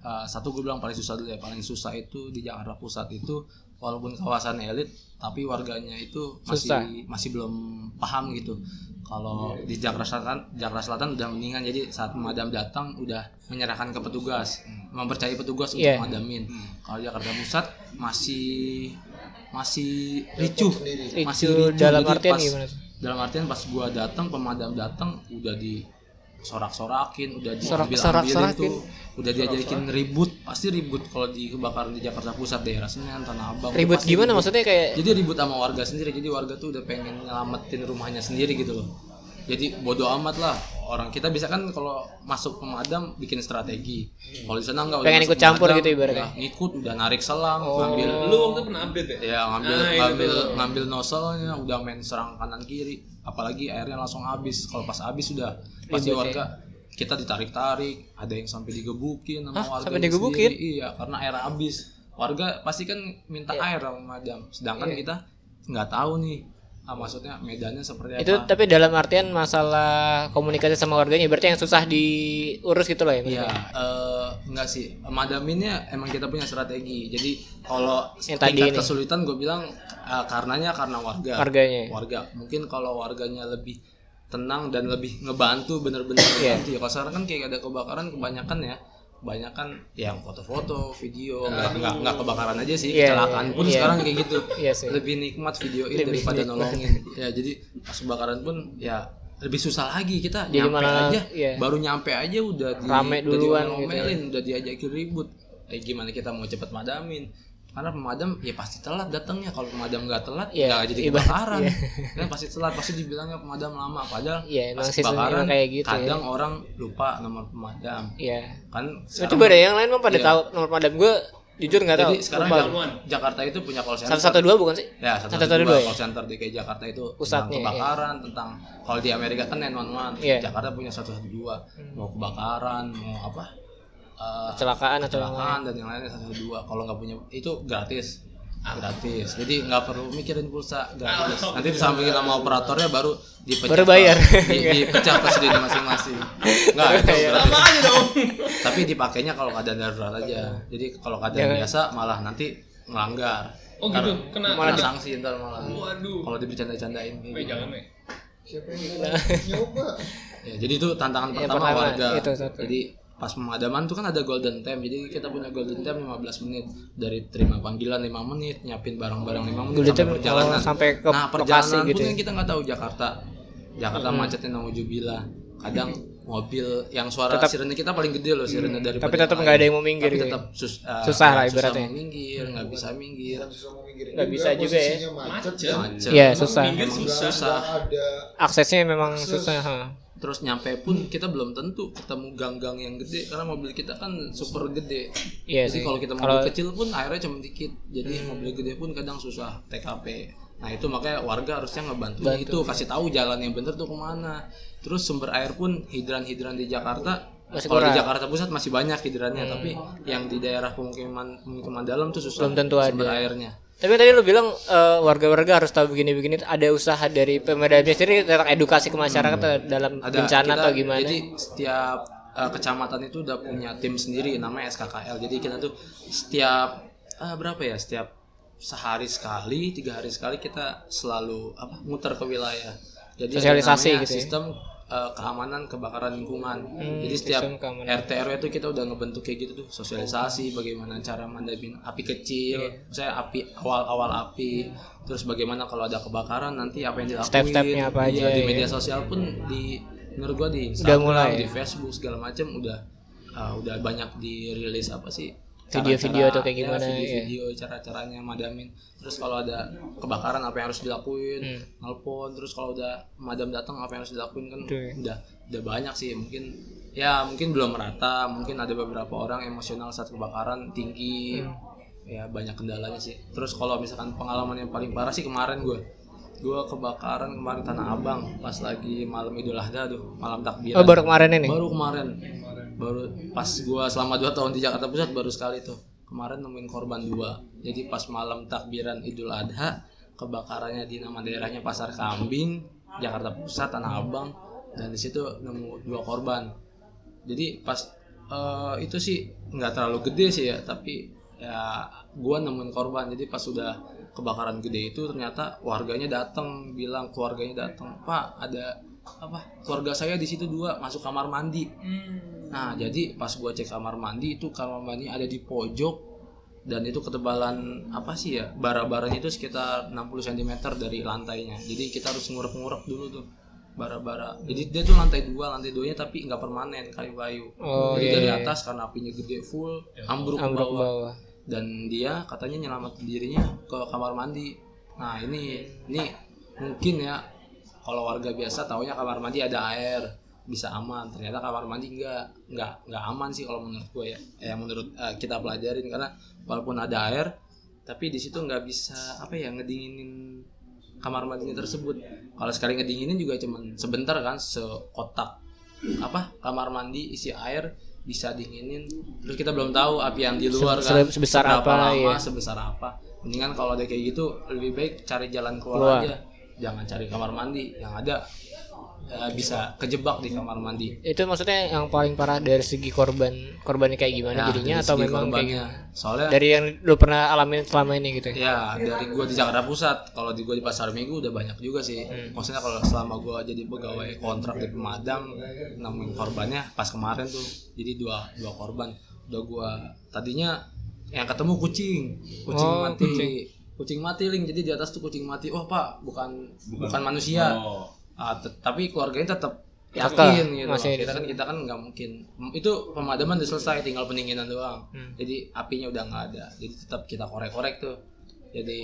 uh, satu gue bilang paling susah dulu ya. Paling susah itu di Jakarta Pusat itu walaupun kawasan elit tapi warganya itu masih Susah. masih belum paham gitu. Kalau di Jakarta Selatan Jakarta Selatan udah mendingan. Jadi saat pemadam datang udah menyerahkan ke petugas. Mempercayai petugas untuk Iya. memadamin kalau Jakarta Pusat masih masih ricuh masih Ricuh dalam Jadi artian pas- gimana tuh? dalam artian pas gua datang pemadam datang udah di sorak-sorakin udah Sorak- diambil sorak-sorakin. tuh udah diajakin ribut. Pasti ribut kalau di kebakaran di Jakarta Pusat daerah Senen Tanah Abang Ribut gimana? ribut. maksudnya kayak jadi ribut sama warga sendiri. Jadi warga tuh udah pengen nyelamatin rumahnya sendiri gitu loh jadi bodoh amat lah orang kita bisa kan kalau masuk pemadam bikin strategi kalau di sana enggak Pengen ikut campur gitu ibaratnya. ngikut udah narik selang Oh. ngambil lu waktu itu pernah update ya ya ngambil Ah, itu ngambil tuh. ngambil nozzle-nya udah main serang kanan kiri apalagi airnya langsung habis kalau pas habis sudah pasti Ribet ya. warga kita ditarik-tarik ada yang sampai digebukin sama Hah, warga sampai digebukin? iya karena air habis warga pasti kan minta Iya. air sama madam sedangkan kita nggak tahu nih ah, maksudnya medannya seperti itu apa tapi dalam artian masalah komunikasi sama warganya berarti yang susah diurus gitu loh ya Iya, eh, enggak sih. Madaminnya emang kita punya strategi. Jadi kalau Yang tadi tingkat ini. kesulitan gue bilang eh, karenanya karena warga. Warganya. Warga. Mungkin kalau warganya lebih tenang dan lebih ngebantu bener-bener Iya. ngebantu ya. Kalau sekarang kan kayak ada kebakaran kebanyakan ya kebanyakan yang foto-foto, video, nggak nggak nggak kebakaran aja sih, Iya, kecelakaan pun iya. sekarang kayak gitu. Iya sih. Lebih nikmat videoin Lebih daripada nikmat. nolongin. [LAUGHS] ya jadi pas kebakaran pun ya lebih susah lagi kita Jadi nyampe malah- aja iya. baru nyampe aja udah di, Rame udah duluan diomelin, udah diajakin ribut eh gimana kita mau cepet madamin karena pemadam ya pasti telat datangnya kalau pemadam nggak telat Iya, nggak jadi kebakaran iya. kan pasti telat pasti dibilangnya pemadam lama padahal Iya, emang pas kebakaran kayak gitu ya. kadang orang lupa nomor pemadam Iya. kan Itu sekarang- beda yang lain mah pada Iya. tahu nomor madam gue jujur nggak tahu. jadi sekarang Lupa. Jak- Jakarta itu punya call center satu satu dua bukan sih? Ya, satu Satu dua ya? call center DKI Jakarta itu Pusatnya, tentang kebakaran, tentang kalau di Amerika kan 911, Iya. Hmm. Jakarta punya satu satu dua, mau kebakaran, mau apa, eh, Kecelakaan atau yang lain. kecelakaan dan yang lainnya satu dua. Kalau nggak punya itu gratis. gratis jadi nggak perlu mikirin pulsa gratis nanti disampingin sama operatornya baru dipecah Baru bayar. di, [LAUGHS] dipecah ke sendiri masing-masing nggak itu Iya. gratis Sama aja dong. tapi dipakainya kalau keadaan darurat aja jadi kalau keadaan Jangan. biasa malah nanti melanggar Oh gitu, kena- kena kena- sanksi ntar malah Waduh. kalau dibercanda-candain gitu. jangan weh. siapa yang [LAUGHS] nyoba Ya, jadi itu tantangan Ya, pertama pertama, warga. itu satu. Jadi pas pemadaman tuh kan ada golden time. Jadi kita punya golden time 15 menit dari terima panggilan 5 menit, nyiapin barang-barang 5 menit Golden sampai perjalanan. oh, sampai ke nah, lokasi perjalanan gitu ya. kan kita nggak tahu Jakarta. Jakarta Hmm. macetnya naujubillah. Kadang mobil yang suara Tetap- sirene kita paling gede loh sirene dari Tapi tetap nggak ada yang mau minggir Tapi gitu. tetap sus- uh, Susah lah susah ibaratnya. mau minggir, nggak bisa minggir. Nggak bisa juga ya. macet Macet. ya. Iya, susah. susah. susah. Aksesnya memang susah. ha. terus nyampe pun kita belum tentu ketemu gang-gang yang gede karena mobil kita kan super gede Iya jadi sih. kalau kita mobil Kalau- kecil pun airnya cuma dikit jadi mobil gede pun kadang susah TKP nah itu makanya warga harusnya ngebantu Bantu. itu kasih tahu jalan yang bener tuh ke mana terus sumber air pun hidran-hidran di Jakarta Masih kalau di. Jakarta Pusat masih banyak hidrannya tapi yang di daerah pemukiman pemukiman dalam tuh susah Belum tentu sumber ada. airnya Tapi tadi lu bilang eh, warga-warga harus tahu begini-begini. Ada usaha dari pemerintah sendiri tentang edukasi ke masyarakat dalam Hmm. ada bencana kita- atau gimana? Jadi setiap uh, kecamatan itu udah punya tim sendiri namanya SKKL. Jadi kita tuh setiap uh, berapa ya? Setiap sehari sekali, tiga hari sekali kita selalu apa? muter ke wilayah. Jadi Sosialisasi gitu ya? sistem uh, keamanan kebakaran lingkungan. Jadi setiap Hmm, sistem keamanan. RT RW itu kita udah ngebentuk kayak gitu tuh sosialisasi bagaimana cara madamin api kecil, Iya. saya api awal-awal api, terus bagaimana kalau ada kebakaran nanti apa yang dilakuin, Step-stepnya apa aja, Iya, di ya. media sosial pun di menurut gua di Udah Instagram, mulai, di ya? Facebook segala macam udah uh, udah banyak dirilis apa sih Video-video atau kayak ya, gimana, ya. video-video cara-caranya madamin terus kalau ada kebakaran apa yang harus dilakuin Hmm. nelpon terus kalau udah madam datang apa yang harus dilakuin kan Betul. udah udah banyak sih mungkin ya mungkin belum merata mungkin ada beberapa orang emosional saat kebakaran tinggi Hmm. ya banyak kendalanya sih terus kalau misalkan pengalaman yang paling parah sih kemarin gue gue kebakaran kemarin tanah abang pas lagi malam idul adha tuh malam takbiran Oh baru kemarin ini. baru kemarin baru pas gua selama dua tahun di Jakarta Pusat baru sekali tuh. Kemarin nemuin korban dua. Jadi pas malam takbiran Idul Adha kebakarannya di nama daerahnya Pasar Kambing Jakarta Pusat Tanah Abang dan di situ nemu dua korban. Jadi pas eh, itu sih nggak terlalu gede sih ya tapi ya gua nemuin korban. Jadi pas sudah kebakaran gede itu ternyata warganya datang bilang keluarganya datang pak ada apa? Keluarga saya di situ dua masuk kamar mandi. Nah jadi pas gua cek kamar mandi itu kamar mandi ada di pojok dan itu ketebalan apa sih ya bara-baranya itu sekitar 60 cm dari lantainya. Jadi kita harus ngurek-ngurek dulu tuh bara-bara. Jadi dia tuh lantai dua lantai duanya tapi nggak permanen kayu-kayu Oh, jadi iya, dari iya. atas karena apinya gede full ambruk, ke Ambruk ke bawah. bawah. dan dia katanya nyelamatin dirinya ke kamar mandi. Nah ini ini mungkin ya kalau warga biasa taunya kamar mandi ada air bisa aman. Ternyata kamar mandi enggak enggak enggak aman sih kalau menurut gue ya. Yang menurut eh, kita pelajarin. Karena walaupun ada air tapi di situ nggak bisa apa ya ngedinginin kamar mandinya tersebut. Kalau sekali ngedinginin juga cuman sebentar kan sekotak apa kamar mandi isi air bisa dinginin. Terus kita belum tahu api yang di luar Se- kan se- sebesar apa, lama iya. sebesar apa. Mendingan kalau ada kayak gitu lebih baik cari jalan keluar, Keluar. aja jangan cari kamar mandi yang ada eh, bisa kejebak di kamar mandi Itu maksudnya yang paling parah dari segi korban korbannya kayak gimana Ya, jadinya atau memang kayak korbannya. gimana? soalnya Dari yang lu pernah alamin selama ini gitu. Ya dari gua di Jakarta Pusat, kalau di gua di Pasar Minggu udah banyak juga sih. Hmm. Maksudnya kalau selama gua jadi pegawai kontrak di pemadam, nemuin korbannya pas kemarin tuh, jadi dua dua korban. Udah gua tadinya yang ketemu kucing, kucing Oh, mati, kucing. Kucing. mati ling. Jadi di atas tuh kucing mati. Oh pak, bukan bukan, manusia. Ah, tet- tapi keluarganya tetap yakin gitu. masih kita kan kita kan nggak mungkin. Itu pemadaman udah selesai, tinggal pendinginan doang. Hmm. Jadi apinya udah nggak ada. Jadi tetap kita korek-korek tuh. Jadi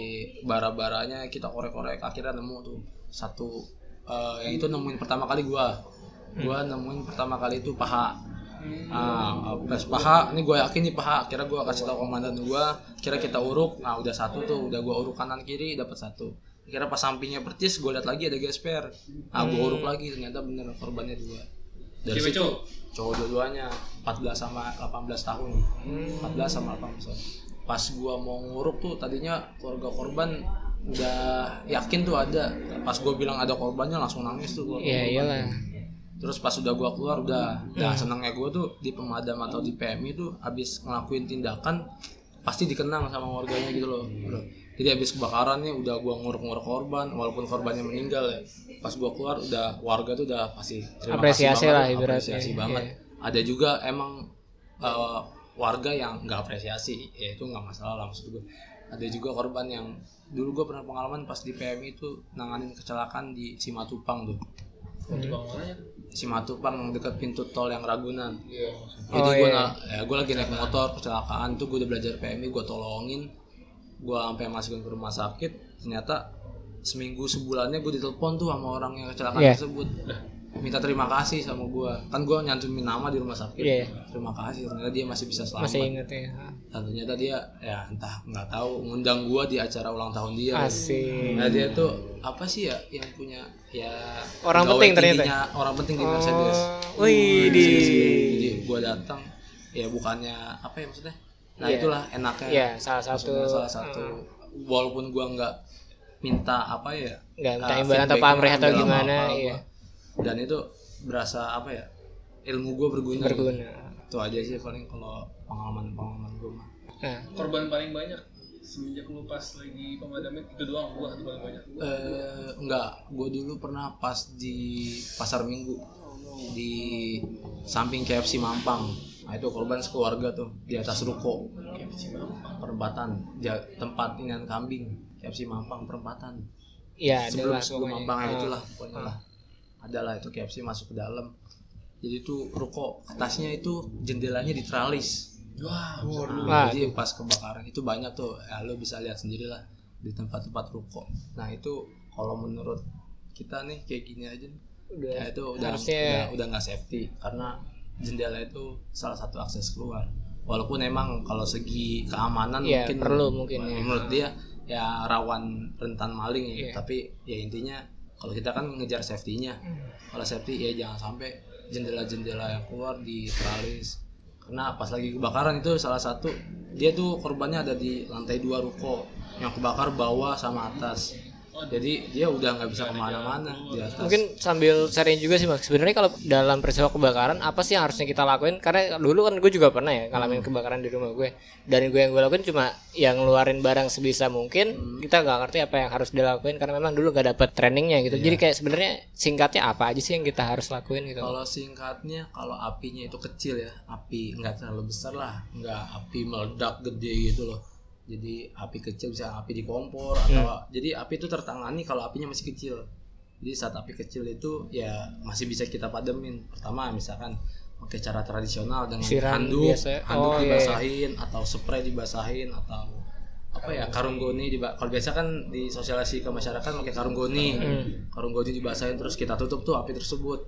bara-baranya kita korek-korek akhirnya nemu tuh satu eh, yang itu nemuin pertama kali gua. Gua nemuin pertama kali itu paha. Nah, pas paha, ini gue yakin nih paha. Kira gue kasih tahu komandan gua, kira kita uruk. Nah, udah satu tuh, udah gua uruk kanan kiri dapat satu. Kira pas sampingnya percis, gue lihat lagi ada gesper. Nah, gua uruk lagi, ternyata bener korbannya dua. Dari Cewek situ cowok? cowok dua-duanya 14 sama 18 tahun. 14 sama 18 tahun. pas gua mau nguruk tuh tadinya keluarga korban udah yakin tuh ada pas gua bilang ada korbannya langsung nangis tuh keluarga Iya iyalah. Terus pas udah gua keluar udah nah Hmm. senangnya gua tuh di pemadam atau di PMI tuh abis ngelakuin tindakan pasti dikenang sama warganya gitu loh bro. jadi abis kebakaran nih udah gua nguruk-nguruk korban walaupun korbannya meninggal ya pas gua keluar udah warga tuh udah pasti terima Apresiasi kasih lah banget, ibaratnya. apresiasi Iya. banget ada juga emang eh, warga yang nggak apresiasi ya itu nggak masalah lah maksud gue ada juga korban yang dulu gue pernah pengalaman pas di PMI itu nanganin kecelakaan di Simatupang tuh Untuk bangunannya Simatupang dekat pintu tol yang Ragunan Iya. jadi Oh, gue iya. ya gue lagi naik motor kecelakaan tuh gue udah belajar PMI gue tolongin gue sampai masukin ke rumah sakit ternyata seminggu sebulannya gue ditelepon tuh sama orang yang kecelakaan Iya. tersebut minta terima kasih sama gue kan gue nyantumin nama di rumah sakit Iya. terima kasih ternyata dia masih bisa selamat Masih inget ya. dan ternyata dia ya entah nggak tahu ngundang gue di acara ulang tahun dia Asik. nah dia tuh apa sih ya yang punya ya Orang penting ternyata? orang penting di Mercedes Oh, wih di. jadi gue datang ya bukannya apa ya maksudnya nah Iya. itulah enaknya Iya, salah satu. Maksudnya salah satu walaupun gue nggak minta apa ya Nggak minta uh, imbalan atau pamrih atau gimana, apa-apa. iya. dan itu berasa apa ya ilmu gue berguna Berguna. itu aja sih paling kalau pengalaman pengalaman gue mah Nah, Korban paling banyak semenjak lu pas lagi pemadaman itu doang gua itu paling banyak. Eh, enggak, gue dulu pernah pas di pasar minggu di samping KFC Mampang. Nah itu korban sekeluarga tuh di atas ruko perempatan ja- tempat inian kambing KFC Mampang perempatan. iya Sebelum adalah sebelum. Mampang ya Ah. itulah pokoknya lah. Adalah itu KFC masuk ke dalam. Jadi tuh ruko atasnya itu jendelanya diteralis. Wah, Nah, jadi pas kebakaran itu banyak tuh, ya lo bisa lihat sendiri lah di tempat-tempat ruko. Nah itu kalau menurut kita nih kayak gini aja, nih, Udah. ya itu udah harusnya- udah udah nggak safety karena jendela itu salah satu akses keluar. Walaupun emang kalau segi keamanan Iya, mungkin perlu mungkin ya. menurut dia ya rawan rentan maling ya. Iya. Tapi ya intinya kalau kita kan ngejar safety-nya. Hmm. Kalau safety ya jangan sampai jendela-jendela yang keluar di teralis karena pas lagi kebakaran itu salah satu dia tuh korbannya ada di lantai dua ruko. Yang kebakar bawah sama atas jadi dia udah nggak bisa ke mana-mana di atas Mungkin sambil sharing juga sih mas. Sebenarnya kalau dalam peristiwa kebakaran apa sih yang harusnya kita lakuin? Karena dulu kan gue juga pernah ya ngalamin kebakaran di rumah gue. Dan gue yang gue lakuin cuma yang ngeluarin barang sebisa mungkin. Kita nggak ngerti apa yang harus dilakuin karena memang dulu gak dapet trainingnya gitu. Jadi kayak sebenarnya singkatnya apa aja sih yang kita harus lakuin gitu? kalau singkatnya kalau apinya itu kecil ya api nggak terlalu besar lah nggak api meledak gede gitu loh jadi api kecil bisa api di kompor atau jadi api itu tertangani kalau apinya masih kecil jadi saat api kecil itu ya masih bisa kita pademin pertama misalkan pakai cara tradisional dengan Siram handuk biasa. handuk Oh, iya, iya. dibasahin atau spray dibasahin atau apa ya karung goni diba- kalau biasa kan di sosialisasi ke masyarakat pakai karung goni Hmm. karung goni dibasahin terus kita tutup tuh api tersebut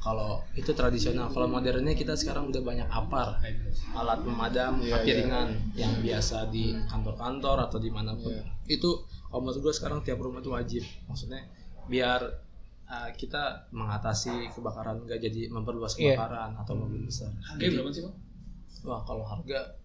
kalau itu tradisional. Kalau modernnya kita sekarang udah banyak apar. Alat pemadam api ringan yang biasa di kantor-kantor atau di mana pun. Itu kalau menurut gue sekarang tiap rumah itu wajib. Maksudnya biar uh, kita mengatasi kebakaran nggak jadi memperluas Iya. kebakaran atau mobil besar. Harganya berapa sih bang? wah kalau harga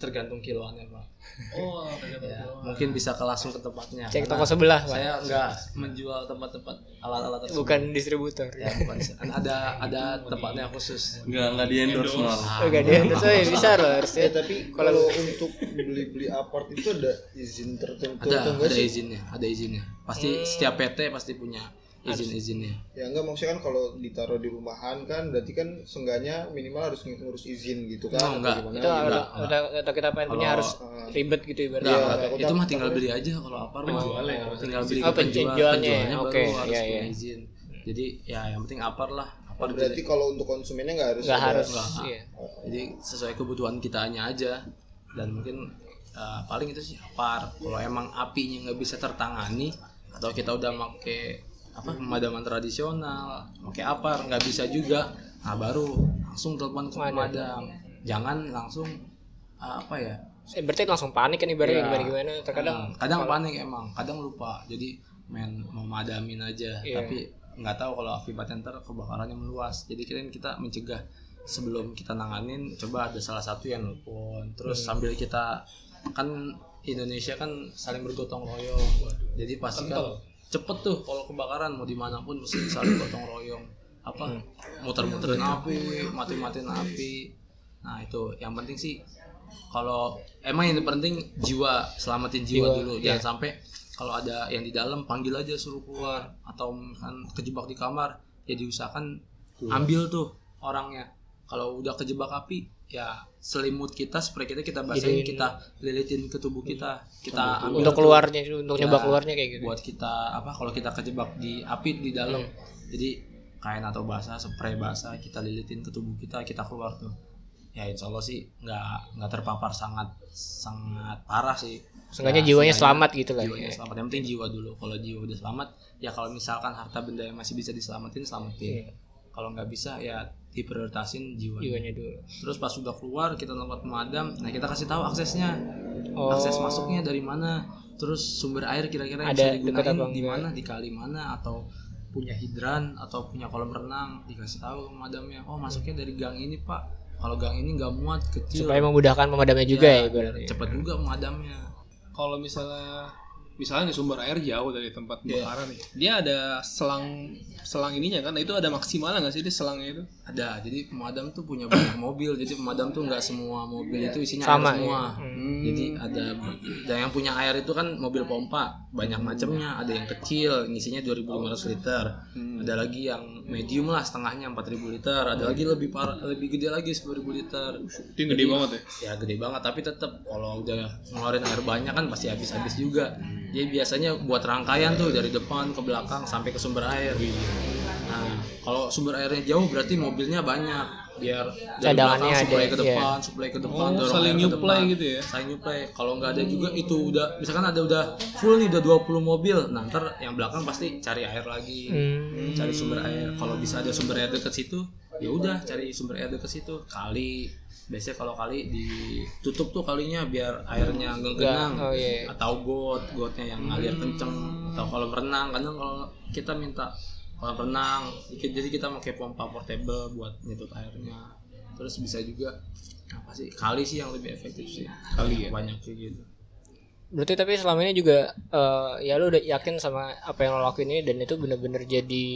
tergantung kiloannya pak Oh, [LAUGHS] ternyata ya, mungkin bisa ke langsung ke tempatnya. Cek toko sebelah, Pak. saya nggak menjual tempat-tempat alat-alat tersebut. Bukan distributor. ya bukan. Ada ada tempatnya khusus. Enggak enggak di endorse malah. Oh, gak dia itu ya bisa loh harusnya. Eh tapi kalau untuk beli-beli apart itu ada izin tertentu ada atau enggak ada sih? izinnya ada izinnya. Pasti setiap PT pasti punya izin izinnya Ya enggak maksudnya kan kalau ditaruh di rumahan kan berarti kan seenggaknya minimal harus ngurus izin gitu kan. Oh, enggak. gimana Itu gitu. atau, atau, atau kita pengen punya harus ribet gitu ibaratnya. Enggak, Iya, enggak. takutnya- itu mah tinggal beli aja kalau apa mah Penjualnya kalau tinggal beli Oh, ke penjual penjualnya, penjualnya oke, baru harus iya, punya iya. izin jadi ya yang penting apar lah apar Oh, berarti kalau untuk konsumennya nggak harus Nggak ada- harus. Enggak. Iya. jadi sesuai kebutuhan kitanya aja dan mungkin uh, paling itu sih apar kalau emang apinya nggak bisa tertangani atau kita udah make apa pemadaman tradisional. Pakai apar nggak bisa juga. Nah baru langsung telepon ke pemadam. Jangan langsung uh, apa ya? Eh, berarti langsung panik kan ibaratnya Iya. gimana gimana. Terkadang Hmm, kadang panik emang kadang lupa. Jadi main memadamin aja. Iya. tapi nggak tahu kalau akibatnya ntar kebakarannya meluas. Jadi kita kita mencegah sebelum kita nanganin coba ada salah satu yang nelpon. Terus Hmm. sambil kita kan Indonesia kan saling bergotong royong. Jadi pasti kan cepet tuh kalau kebakaran mau di mana pun mesti saling gotong royong. Apa? Muter-muterin api mati-matiin api. Nah itu. Yang penting sih kalau emang yang penting jiwa selamatin jiwa, Jiwa, dulu. Iya. jangan sampai kalau ada yang di dalam panggil aja suruh keluar. Atau kan kejebak di kamar ya diusahakan ambil tuh orangnya. Kalau udah kejebak api ya selimut kita spray kita kita basahin kita lilitin ke tubuh kita. Kita ambil untuk keluarnya untuk Ya, nyoba keluarnya kayak gitu. buat kita apa kalau kita kejebak di api di dalam. Jadi kain atau basah spray basah kita lilitin ke tubuh kita kita keluar tuh. Ya insya Allah sih nggak nggak terpapar sangat sangat parah sih. Seenggaknya Ya, jiwanya selamat gitu lah. jiwanya ya. selamat. Yang penting jiwa dulu. Kalau jiwa udah selamat ya kalau misalkan harta benda yang masih bisa diselamatin selamatin. Iya. Kalau nggak bisa ya diprioritasin jiwa jiwanya dulu. Terus pas sudah keluar kita tempat pemadam nah kita kasih tahu aksesnya. Oh. akses masuknya dari mana terus sumber air kira-kira yang Ada bisa digunain di mana di kali mana atau punya hidran atau punya kolam renang dikasih tahu pemadamnya oh masuknya dari gang ini pak. Kalau gang ini nggak muat kecil. Supaya memudahkan pemadamnya juga ya, biar ibaratnya cepet juga pemadamnya. Kalau misalnya misalnya nih sumber air jauh dari tempat Iya. kebakaran nih dia ada selang selang ininya kan itu ada maksimal nggak sih di selangnya itu ada jadi pemadam tuh punya banyak mobil jadi pemadam tuh nggak semua mobil itu isinya Sama, air semua ya. Hmm. jadi ada dan yang punya air itu kan mobil pompa banyak macamnya ada yang kecil ngisinya 2500 liter ada lagi yang medium lah setengahnya 4000 liter. Ada lagi lebih parah lebih gede lagi 10000 liter. Itu gede banget ya? ya gede banget tapi tetap kalau udah ngeluarin air banyak kan pasti habis-habis juga. Jadi biasanya buat rangkaian tuh dari depan ke belakang sampai ke sumber air. Nah kalau sumber airnya jauh berarti mobilnya banyak biar Cadangannya belakang supply ada, ke iya. depan supply ke depan Oh, dorong saling nyuplai gitu ya? saling nyuplai. Kalau nggak ada juga itu udah misalkan ada udah full nih udah 20 mobil nah ntar yang belakang pasti cari air lagi Hmm. cari sumber air. Kalau bisa ada sumber air dekat situ ya udah cari sumber air dekat situ. Kali biasanya kalau kali ditutup tuh kalinya biar airnya nggak genang. oh iya. Atau got gotnya yang ngalir kenceng. Atau kalau berenang kadang kalau kita minta kalau renang. Jadi kita pakai pompa portable buat nyedot airnya. Terus bisa juga apa sih kali sih yang lebih efektif sih. Kali ya? banyak sih gitu. Berarti tapi selama ini juga eh, ya lu udah yakin sama apa yang lo lakuin ini dan itu bener-bener jadi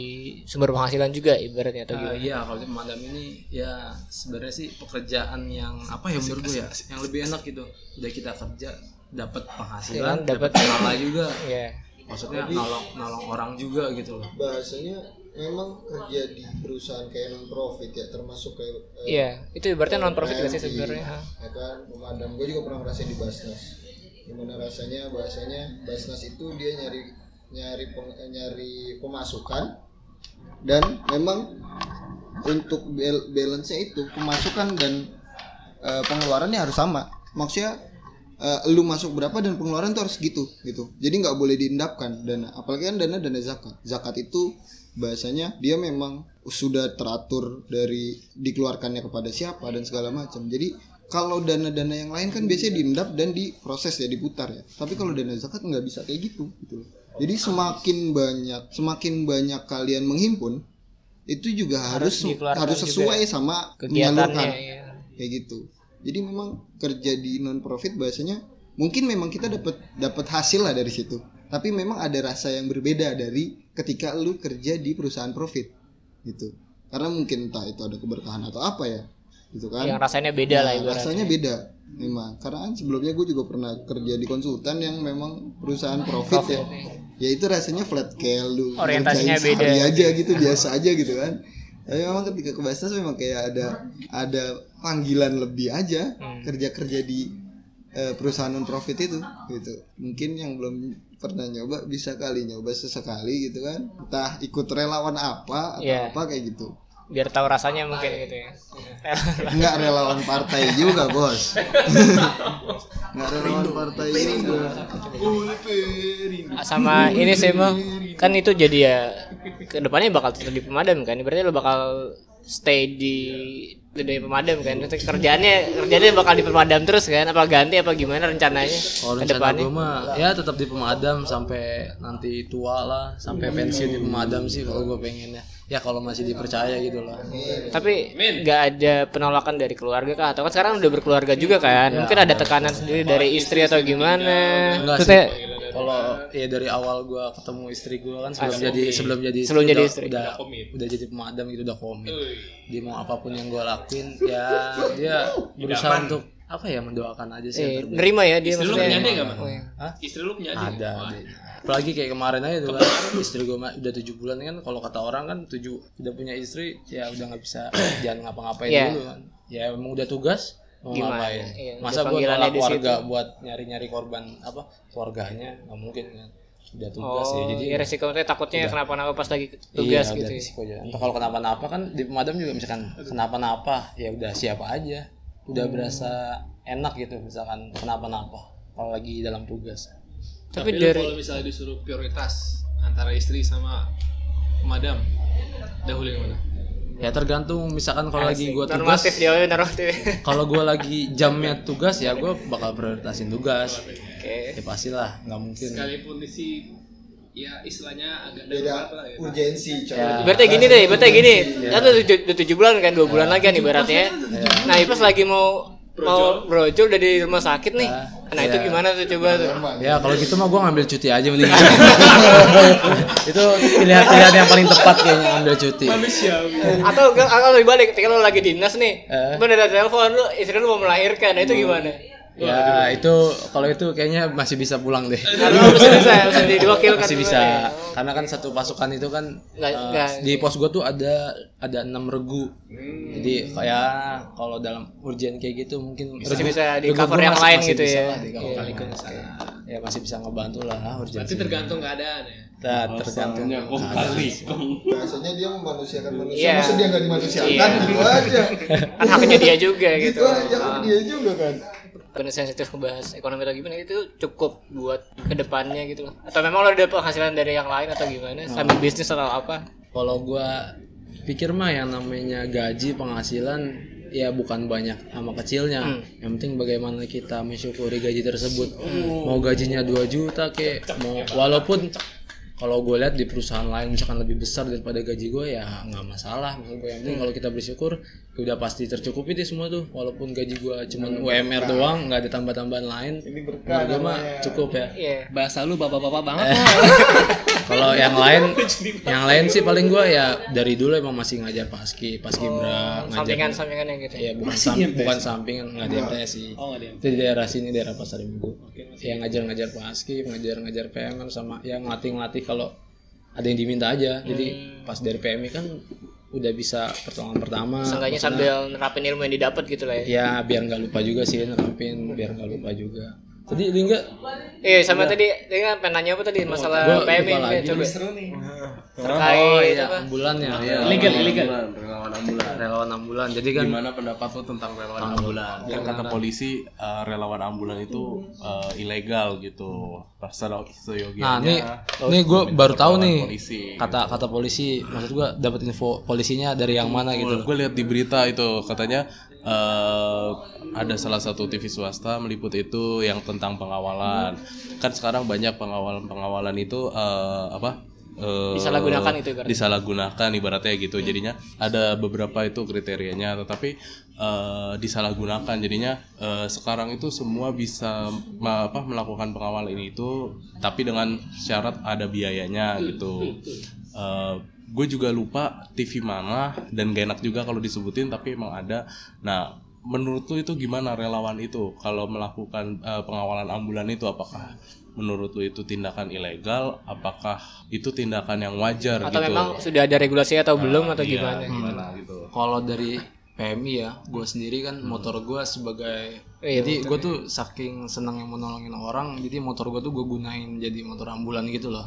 sumber penghasilan juga ibaratnya atau Uh, gimana? iya kalau di pemadam ini ya sebenarnya sih pekerjaan yang apa ya menurut gue ya yang lebih enak gitu. Udah kita kerja dapat Iya, penghasilan dapat- pahala juga. [LAUGHS] Ya maksudnya nolong nolong orang juga gitu loh. bahasanya memang kerja di perusahaan kayak non profit ya termasuk kayak eh, iya itu ibaratnya non profit gak sih sebenarnya? Ya kan? Pemadam gue juga pernah ngerasain di Basnas. Gimana rasanya? Bahasanya Basnas itu dia nyari nyari peng- eh, nyari pemasukan dan memang untuk bal- balance-nya itu pemasukan dan eh, pengeluarannya harus sama. Maksudnya eh, lu masuk berapa dan pengeluaran tuh harus gitu gitu. Jadi nggak boleh diendapkan. Dana apalagi kan dana dana zakat. Zakat itu bahasanya dia memang sudah teratur dari dikeluarkannya kepada siapa dan segala macam. Jadi kalau dana-dana yang lain kan biasanya diendap dan diproses ya diputar ya. Tapi kalau dana zakat nggak bisa kayak gitu gitu jadi semakin banyak semakin banyak kalian menghimpun itu juga harus dikeluarkan harus sesuai sama kegiatannya menyalurkan ya. kayak gitu jadi memang kerja di non profit bahasanya mungkin memang kita dapat dapat hasil lah dari situ. Tapi memang ada rasa yang berbeda dari ketika lu kerja di perusahaan profit gitu. Karena mungkin entah itu ada keberkahan atau apa ya gitu kan. Yang rasanya beda lah Nah, ibaratnya. rasanya beda memang. Karena kan sebelumnya gue juga pernah kerja di konsultan yang memang perusahaan profit, ya. Ya itu rasanya flat scale lu Orientasinya beda. aja gitu biasa aja gitu kan tapi memang ketika ke Basnas memang kayak ada ada panggilan lebih aja Hmm. kerja kerja di eh, perusahaan non profit itu gitu. Mungkin yang belum pernah nyoba bisa kali nyoba sesekali gitu kan. Entah ikut relawan apa atau Iya. apa kayak gitu. Biar tahu rasanya mungkin gitu ya. [LAUGHS] Nggak relawan partai juga bos. [LAUGHS] Nggak relawan partai juga. Sama ini sih kan itu jadi ya ke depannya bakal tetap di pemadam kan? Berarti lo bakal stay di dari pemadam kan? Itu kerjaannya kerjaannya bakal di pemadam terus kan? Apa ganti apa gimana rencananya ke rencana depannya? gue mah ya tetap di pemadam sampai nanti tua lah, sampai pensiun di pemadam sih kalau gue pengennya. Ya kalau masih dipercaya gitu lah. tapi nggak ada penolakan dari keluarga kah? Atau kan sekarang udah berkeluarga juga kan? Mungkin ada tekanan sendiri dari istri atau gimana? Enggak Terus ya- Kalau ya dari awal gue ketemu istri gue kan sebelum jadi sebelum jadi Sebelum istri jadi udah, istri. udah, komit. udah jadi pemadam gitu udah komit. Dia mau apa pun yang gue lakuin ya [LAUGHS] dia berusaha untuk apa ya mendoakan aja sih. eh, nerima ya dia Istri lu maksudnya punya adik Man? Oh, iya. Hah? Istri lu punya adik? ada apalagi kayak kemarin aja tuh kan istri gue udah tujuh bulan kan kalau kata orang kan tujuh udah punya istri ya udah nggak bisa [COUGHS] jangan ngapa-ngapain Iya. dulu kan ya emang udah tugas mau Gimana? ngapain? Iya, masa udah gue nolak di keluarga buat nyari-nyari korban apa keluarganya? Nggak mungkin kan? Udah tugas oh ya jadi iya, resikonya takutnya kenapa-napa pas lagi iya tugas udah gitu ya. risiko aja. Entah kalau kenapa-napa kan di pemadam juga misalkan kenapa-napa? Ya udah siapa aja. Udah berasa enak gitu misalkan kenapa-napa? Kalau lagi dalam tugas. Tapi Tapi, dari kalau misalnya disuruh prioritas antara istri sama pemadam, dahulu yang mana? Ya tergantung misalkan kalau lagi gue tugas normatif dia normatif. kalau gue lagi jamnya tugas ya gue bakal prioritasin tugas. Oke. Ya pastilah nggak mungkin. Sekalipun isi ya istilahnya agak beda darurat lah ya. urgensi coy. Ya. Berarti gini deh, berarti gini. Kan udah tujuh, tujuh bulan kan, dua bulan lagi kan ibaratnya. Nah, pas lagi mau mau brojol udah di rumah sakit nih. Nah, itu gimana tuh coba tuh? ya kalau gitu mah gue ngambil cuti aja mending [LAUGHS] itu pilihan-pilihan yang paling tepat kayaknya ngambil cuti Atau enggak atau lebih balik, ketika lo lagi dinas nih, Eh. tiba ada telepon lu istri lu mau melahirkan, nah itu gimana? Ya itu kalau itu kayaknya masih bisa pulang deh [LAUGHS] Karena bisa bisa bisa diwakilkan. masih bisa karena kan satu pasukan itu kan Nggak- eh, nggak. di pos gue tuh ada ada enam regu jadi kayak kalau dalam urgent kayak gitu mungkin Masih regu- bisa di cover gua yang masih- lain masih gitu bisa ya. lah di cover Iya. kalikan sana. ya masih bisa ngebantu lah urgent Berarti tergantung keadaan ya. Nah, tergantung biasanya dia memanusiakan manusia Iya. masa dia nggak dimanusiakan Iya. gitu aja Kan haknya dia juga gitu. gitu aja kan dia juga kan sensitif ngebahas ekonomi atau gimana itu cukup buat ke depannya gitu atau memang lo ada penghasilan dari yang lain atau gimana? Sambil bisnis atau apa? Kalau gua pikir mah yang namanya gaji penghasilan ya bukan banyak sama kecilnya. Hmm. yang penting bagaimana kita mensyukuri gaji tersebut. Mau gajinya 2 juta kek mau walaupun kalau gue lihat di perusahaan lain misalkan lebih besar daripada gaji gue ya nggak masalah. Maksud gue yang penting kalau kita bersyukur ya udah pasti tercukupi deh semua tuh. Walaupun gaji gue cuman UMR doang nggak ada tambah-tambahan lain ini berkah gue mah namanya. cukup ya. Iya. Bahasa lu bapak-bapak banget. [LAUGHS] kalau yang lain yang lain sih paling gua ya dari dulu emang masih ngajar paski paskibra ngajar sampingan sampingan yang gitu ya? Ya bukan sam- bukan sampingan nggak di MTS sih. Oh, di itu di daerah sini daerah pasar minggu. Yang ngajar-ngajar paski ngajar-ngajar PMN sama yang ngelatih-ngelatih kalau ada yang diminta aja. Jadi pas dari PMI kan udah bisa pertolongan pertama seenggaknya sambil nerapin ilmu yang didapat gitu lah ya. Ya biar nggak lupa juga sih nerapin biar nggak lupa juga. Tadi Lingga? Iya sama tadi dia kan pengen nanya apa tadi? Masalah Gua PMI lagi. coba nih. terkait oh iya apa? ambulan ya Ilegal, ilegal. Relawan ambulan relawan ambulan jadi kan gimana pendapat lo tentang relawan ambulan kan kata polisi eh, relawan ambulan itu eh, ilegal gitu. Pasal Nah, nih, nih gue baru tahu nih. polisi. Kata kata polisi, maksud gue dapat info polisinya dari yang mana gitu. gue lihat di berita itu katanya eh, ada salah satu TV swasta meliput itu yang tentang pengawalan. Kan sekarang banyak pengawalan pengawalan itu eh, apa eh, Disalahgunakan itu ibaratnya. disalahgunakan ibaratnya gitu. Jadinya ada beberapa itu kriterianya tetapi eh, disalahgunakan. Jadinya eh, sekarang itu semua bisa ma- apa melakukan pengawalan itu tapi dengan syarat ada biayanya gitu. Gue juga lupa TV mana dan gak enak juga kalau disebutin tapi emang ada. Nah menurut lu itu gimana relawan itu kalau melakukan eh, pengawalan ambulan itu? Apakah menurut lu itu tindakan ilegal? Apakah itu tindakan yang wajar atau gitu? memang sudah ada regulasi atau belum atau Iya, gimana? gimana gitu? Kalau dari PMI ya, gue sendiri kan motor gue sebagai, Iya, jadi gue tuh saking senangnya mau nolongin orang, jadi motor gue tuh gue gunain jadi motor ambulan gitu loh.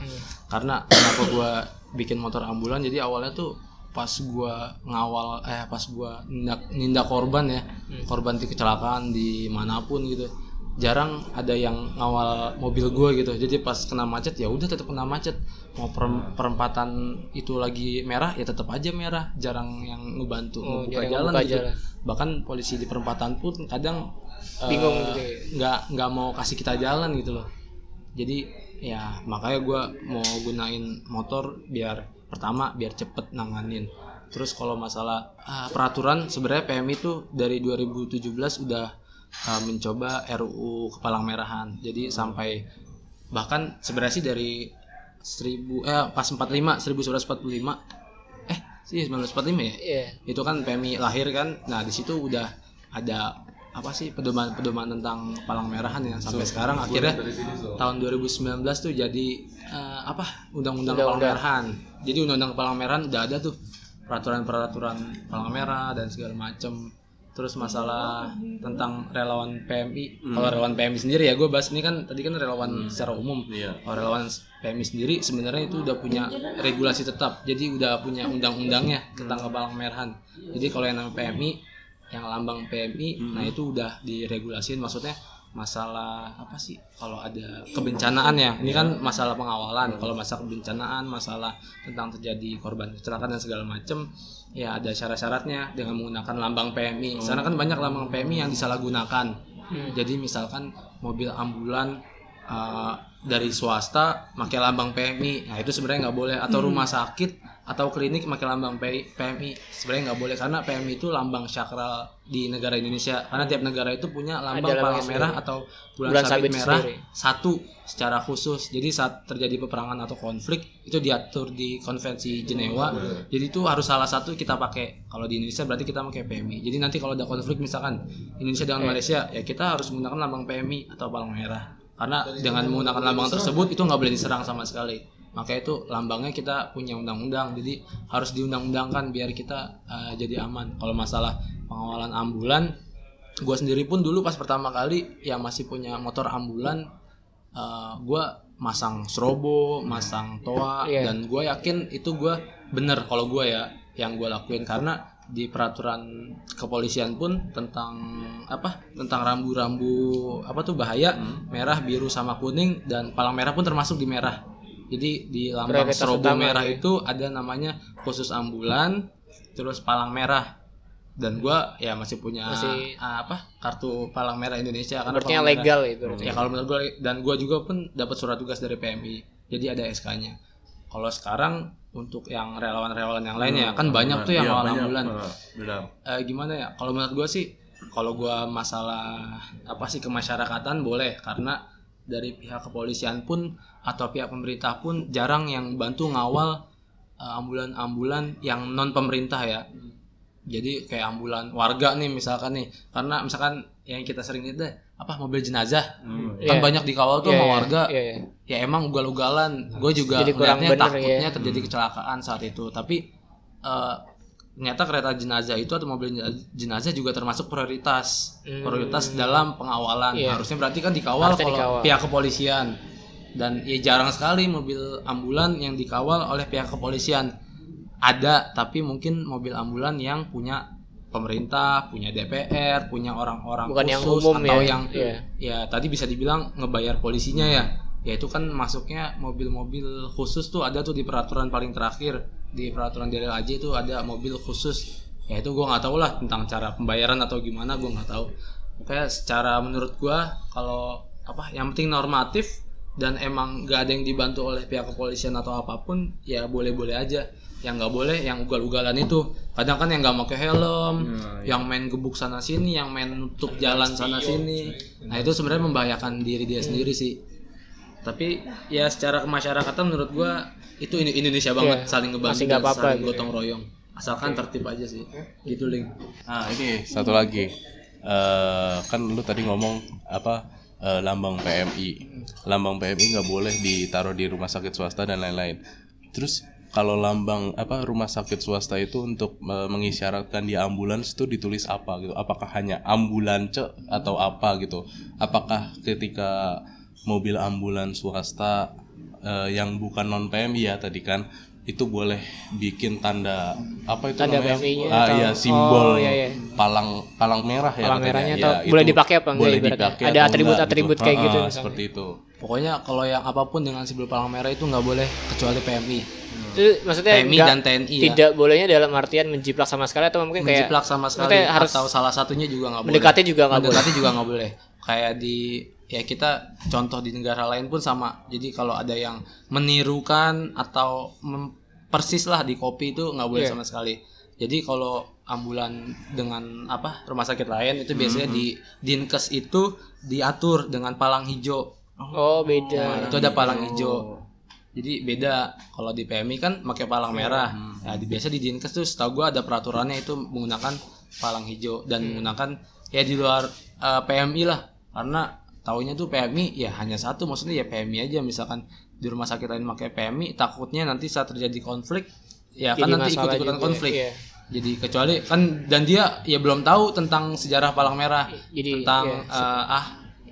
Karena kenapa gue bikin motor ambulan? Jadi awalnya tuh pas gue ngawal, eh pas gue nindak, nindak korban ya, korban di kecelakaan di mana pun gitu. Jarang ada yang ngawal mobil gue gitu. Jadi pas kena macet ya udah tetap kena macet. Mau per- perempatan itu lagi merah ya tetap aja merah. Jarang yang ngebantu Oh, jarang jalan ngebuka gitu. jalan. bahkan polisi di perempatan pun kadang eh, Bingung gitu ya. nggak nggak mau kasih kita jalan gitu loh. Jadi ya makanya gue mau gunain motor biar pertama biar cepet nanganin. Terus kalau masalah ah, peraturan sebenarnya PMI itu dari 2017 udah ah, mencoba RUU kepalang merahan. Jadi sampai bahkan sebenarnya sih dari 1000 eh pas 45 1945 eh sih 1945 ya? Iya. itu kan PMI lahir kan. Nah di situ udah ada apa sih pedoman pedoman tentang palang merahan yang sampai sekarang. akhirnya tahun 2019 tuh jadi eh, apa undang-undang palang Undang-undang. merahan. Jadi undang-undang palang merahan udah ada tuh peraturan-peraturan palang merah dan segala macem terus masalah tentang relawan PMI kalau relawan PMI sendiri ya gue bahas ini kan tadi kan relawan secara umum. Iya. kalau relawan PMI sendiri sebenarnya itu udah punya regulasi tetap. Jadi udah punya undang-undangnya tentang kepalang merahan jadi kalau yang namanya PMI yang lambang PMI nah itu udah diregulasiin. Maksudnya masalah apa sih? Kalau ada kebencanaan ya. Ini kan masalah pengawalan. Kalau masalah kebencanaan masalah tentang terjadi korban kecelakaan dan segala macem ya ada syarat-syaratnya dengan menggunakan lambang PMI sekarang kan banyak lambang PMI yang disalahgunakan. Jadi misalkan mobil ambulan uh, dari swasta pakai lambang PMI nah itu sebenarnya nggak boleh. Atau rumah sakit atau klinik pakai lambang PMI sebenarnya nggak boleh karena PMI itu lambang sakral di negara Indonesia. Karena tiap negara itu punya lambang Ada palang merah sendiri. atau bulan, Bulan sabit, sabit merah sendiri. satu secara khusus. Jadi saat terjadi peperangan atau konflik itu diatur di konvensi Jenewa. Jadi itu harus salah satu kita pakai. Kalau di Indonesia berarti kita pakai PMI jadi nanti kalau ada konflik misalkan Indonesia dengan Malaysia ya kita harus menggunakan lambang PMI atau palang merah. Karena dengan menggunakan lambang tersebut itu nggak boleh diserang sama sekali makanya itu lambangnya kita punya undang-undang. Jadi harus diundang-undangkan biar kita uh, jadi aman. Kalau masalah pengawalan ambulan gue sendiri pun dulu pas pertama kali yang masih punya motor ambulan uh, gue masang strobo masang toa Iya. dan gue yakin itu gue bener kalau gue ya yang gue lakuin. Karena di peraturan kepolisian pun tentang apa tentang rambu-rambu apa tuh bahaya merah biru sama kuning dan palang merah pun termasuk di merah jadi di lambang Prioritas strobo merah ya. itu ada namanya khusus ambulan terus palang merah. Dan gua ya masih punya Masih- ah, apa kartu palang merah Indonesia karena Artinya palang merah- legal itu. ya kalau menurut gue dan gue juga pun dapat surat tugas dari PMI jadi ada SK-nya kalau sekarang untuk yang relawan-relawan yang lainnya kan banyak tuh yang Iya, awal banyak. ambulan. Eh, gimana ya? Kalau menurut gue sih kalau gue masalah apa sih kemasyarakatan boleh karena dari pihak kepolisian pun atau pihak pemerintah pun jarang yang bantu ngawal eh, ambulan-ambulan yang non pemerintah ya. Jadi kayak ambulan warga nih misalkan nih karena misalkan yang kita sering lihat deh apa mobil jenazah? Kan Iya. banyak dikawal tuh Iya, sama iya, warga. Iya, iya. ya emang ugal-ugalan. Gue juga Jadi kurang ngeliatnya bener takutnya ya. terjadi kecelakaan saat itu. Tapi eh, ternyata kereta jenazah itu atau mobil jenazah juga termasuk prioritas Hmm. prioritas dalam pengawalan Iya. harusnya berarti kan dikawal Harusnya kalau dikawal. pihak kepolisian dan ya jarang sekali mobil ambulan yang dikawal oleh pihak kepolisian ada tapi mungkin mobil ambulan yang punya pemerintah punya DPR punya orang-orang Bukan yang khusus umum atau ya. yang Iya. ya tadi bisa dibilang ngebayar polisinya ya ya itu kan masuknya mobil-mobil khusus tuh ada tuh di peraturan paling terakhir di peraturan dari AJ itu ada mobil khusus. Ya itu gua nggak tahu lah tentang cara pembayaran atau gimana gua nggak tahu. Pokoknya secara menurut gua kalau apa yang penting normatif dan emang nggak ada yang dibantu oleh pihak kepolisian atau apa pun ya boleh-boleh aja. Yang nggak boleh yang ugal-ugalan itu. Kadang kan yang nggak pakai helm yang main gebuk sana sini yang main nutup jalan sana sini. nah itu sebenarnya membahayakan diri dia sendiri sih tapi ya secara kemasyarakatan menurut gua itu ini Indonesia banget Iya, saling ngebantu dan apa-apa saling gitu. gotong royong asalkan tertib aja sih gitu link Nah ini satu lagi, Eh kan lu tadi ngomong apa eh, lambang PMI, lambang PMI nggak boleh ditaruh di rumah sakit swasta dan lain-lain. Terus kalau lambang apa rumah sakit swasta itu untuk eh, mengisyaratkan di ambulans itu ditulis apa gitu? Apakah hanya ambulance atau apa gitu? Apakah ketika mobil ambulans swasta eh, yang bukan non PMI ya tadi kan itu boleh bikin tanda apa itu Tanda namanya? PMI-nya ah atau- iya simbol oh, iya, iya. palang palang merah ya Palang merahnya Ya, atau itu boleh dipakai apa enggak boleh dipakai Ada atau atribut-atribut enggak kayak gitu Ah, misalnya. seperti itu Pokoknya kalau yang apa pun dengan simbol palang merah itu nggak boleh kecuali PMI. Itu maksudnya PMI dan TNI ya. tidak bolehnya dalam artian menjiplak sama sekali atau mungkin kayak Menjiplak sama sekali maksudnya harus atau salah satunya juga nggak boleh. mendekati juga nggak boleh. Mendekati juga nggak boleh. Kayak di ya kita contoh di negara lain pun sama. Jadi kalau ada yang menirukan atau persis lah di kopi itu nggak boleh Iya. sama sekali. Jadi kalau ambulan dengan apa rumah sakit lain itu biasanya di dinkes itu diatur dengan palang hijau. Oh beda. Nah, itu ada palang hijau. Jadi beda kalau di PMI kan pakai palang merah. Nah, di biasa di Dinkes tuh setahu gua ada peraturannya itu menggunakan palang hijau dan menggunakan ya di luar eh, PMI lah. Karena taunya tuh PMI ya hanya satu maksudnya ya PMI aja misalkan di rumah sakit lain pakai PMI takutnya nanti saat terjadi konflik ya kan Jadi nanti masalah ikut-ikutan konflik. iya. Jadi kecuali kan dan dia ya belum tahu tentang sejarah palang merah Jadi, tentang iya. eh, ah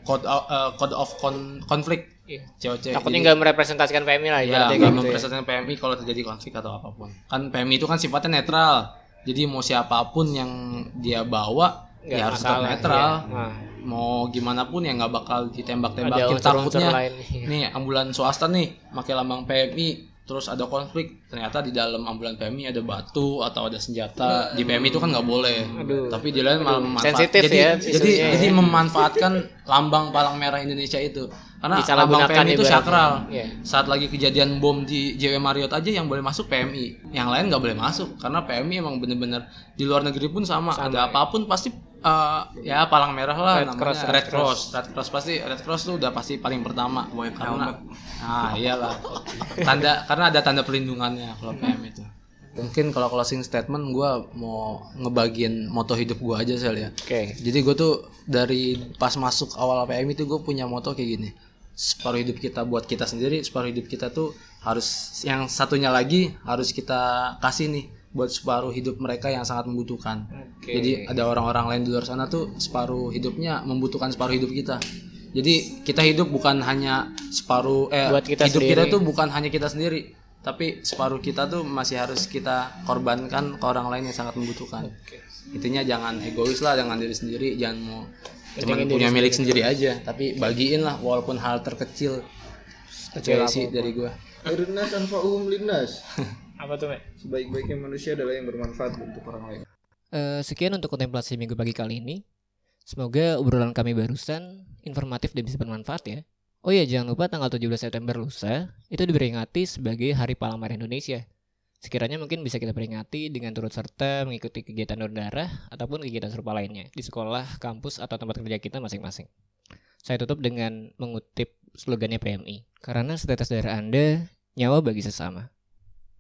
code of, eh, code of con- konflik Iya. COC. Takutnya nggak merepresentasikan PMI lah Ya, nggak gitu ya. mempresentasikan PMI kalau terjadi konflik atau apa pun. Kan PMI itu kan sifatnya netral. Jadi mau siapa pun yang dia bawa Nggak ya harus tetap netral. iya. Nah, Mau gimana pun ya nggak bakal ditembak-tembakin. Takutnya. lain. Nih ambulan swasta nih pakai lambang PMI terus ada konflik. Ternyata di dalam ambulan PMI ada batu atau ada senjata. Di PMI itu kan nggak boleh. Aduh. tapi di lain malah memanfaat Sensitif jadi ya jadi ya. jadi memanfaatkan lambang palang merah Indonesia itu. Karena lambang PMI itu sakral. Iya. saat lagi kejadian bom di JW Marriott aja yang boleh masuk PMI yang lain nggak boleh masuk. Karena PMI emang bener-bener di luar negeri pun sama, ada apa pun pasti eh, ya palang merah lah Red namanya. Cross, Red, Red Cross. Red Cross pasti Red Cross tuh udah pasti paling pertama. Karena ah iyalah. Tanda karena ada tanda perlindungannya kalau PM itu. Mungkin kalau closing statement gue mau ngebagiin moto hidup gue aja sih ya. Oke. jadi gue tuh dari pas masuk awal PM itu gue punya moto kayak gini. Separuh hidup kita buat kita sendiri separuh hidup kita tuh harus yang satunya lagi harus kita kasih nih buat separuh hidup mereka yang sangat membutuhkan. Oke. jadi ada orang-orang lain di luar sana tuh separuh hidupnya membutuhkan separuh hidup kita. Jadi kita hidup bukan hanya separuh eh Buat kita hidup kita sendiri. tuh bukan hanya kita sendiri tapi separuh kita tuh masih harus kita korbankan ke orang lain yang sangat membutuhkan. Intinya jangan egois lah jangan diri sendiri jangan mau Pentingin punya milik sendiri. aja tapi bagiin lah walaupun hal terkecil. Kecil sih dari gua. Khairun nas anfa'uhum linnas. [LAUGHS] Apa tuh, Mek? Sebaik-baiknya manusia adalah yang bermanfaat untuk orang lain. Eh, sekian untuk kontemplasi minggu pagi kali ini. Semoga obrolan kami barusan informatif dan bisa bermanfaat ya. Oh iya, jangan lupa tanggal 17 September lusa itu diperingati sebagai Hari Palang Merah Indonesia. Sekiranya mungkin bisa kita peringati dengan turut serta mengikuti kegiatan donor darah ataupun kegiatan serupa lainnya di sekolah, kampus, atau tempat kerja kita masing-masing. Saya tutup dengan mengutip slogannya PMI. Karena setetes darah Anda, nyawa bagi sesama.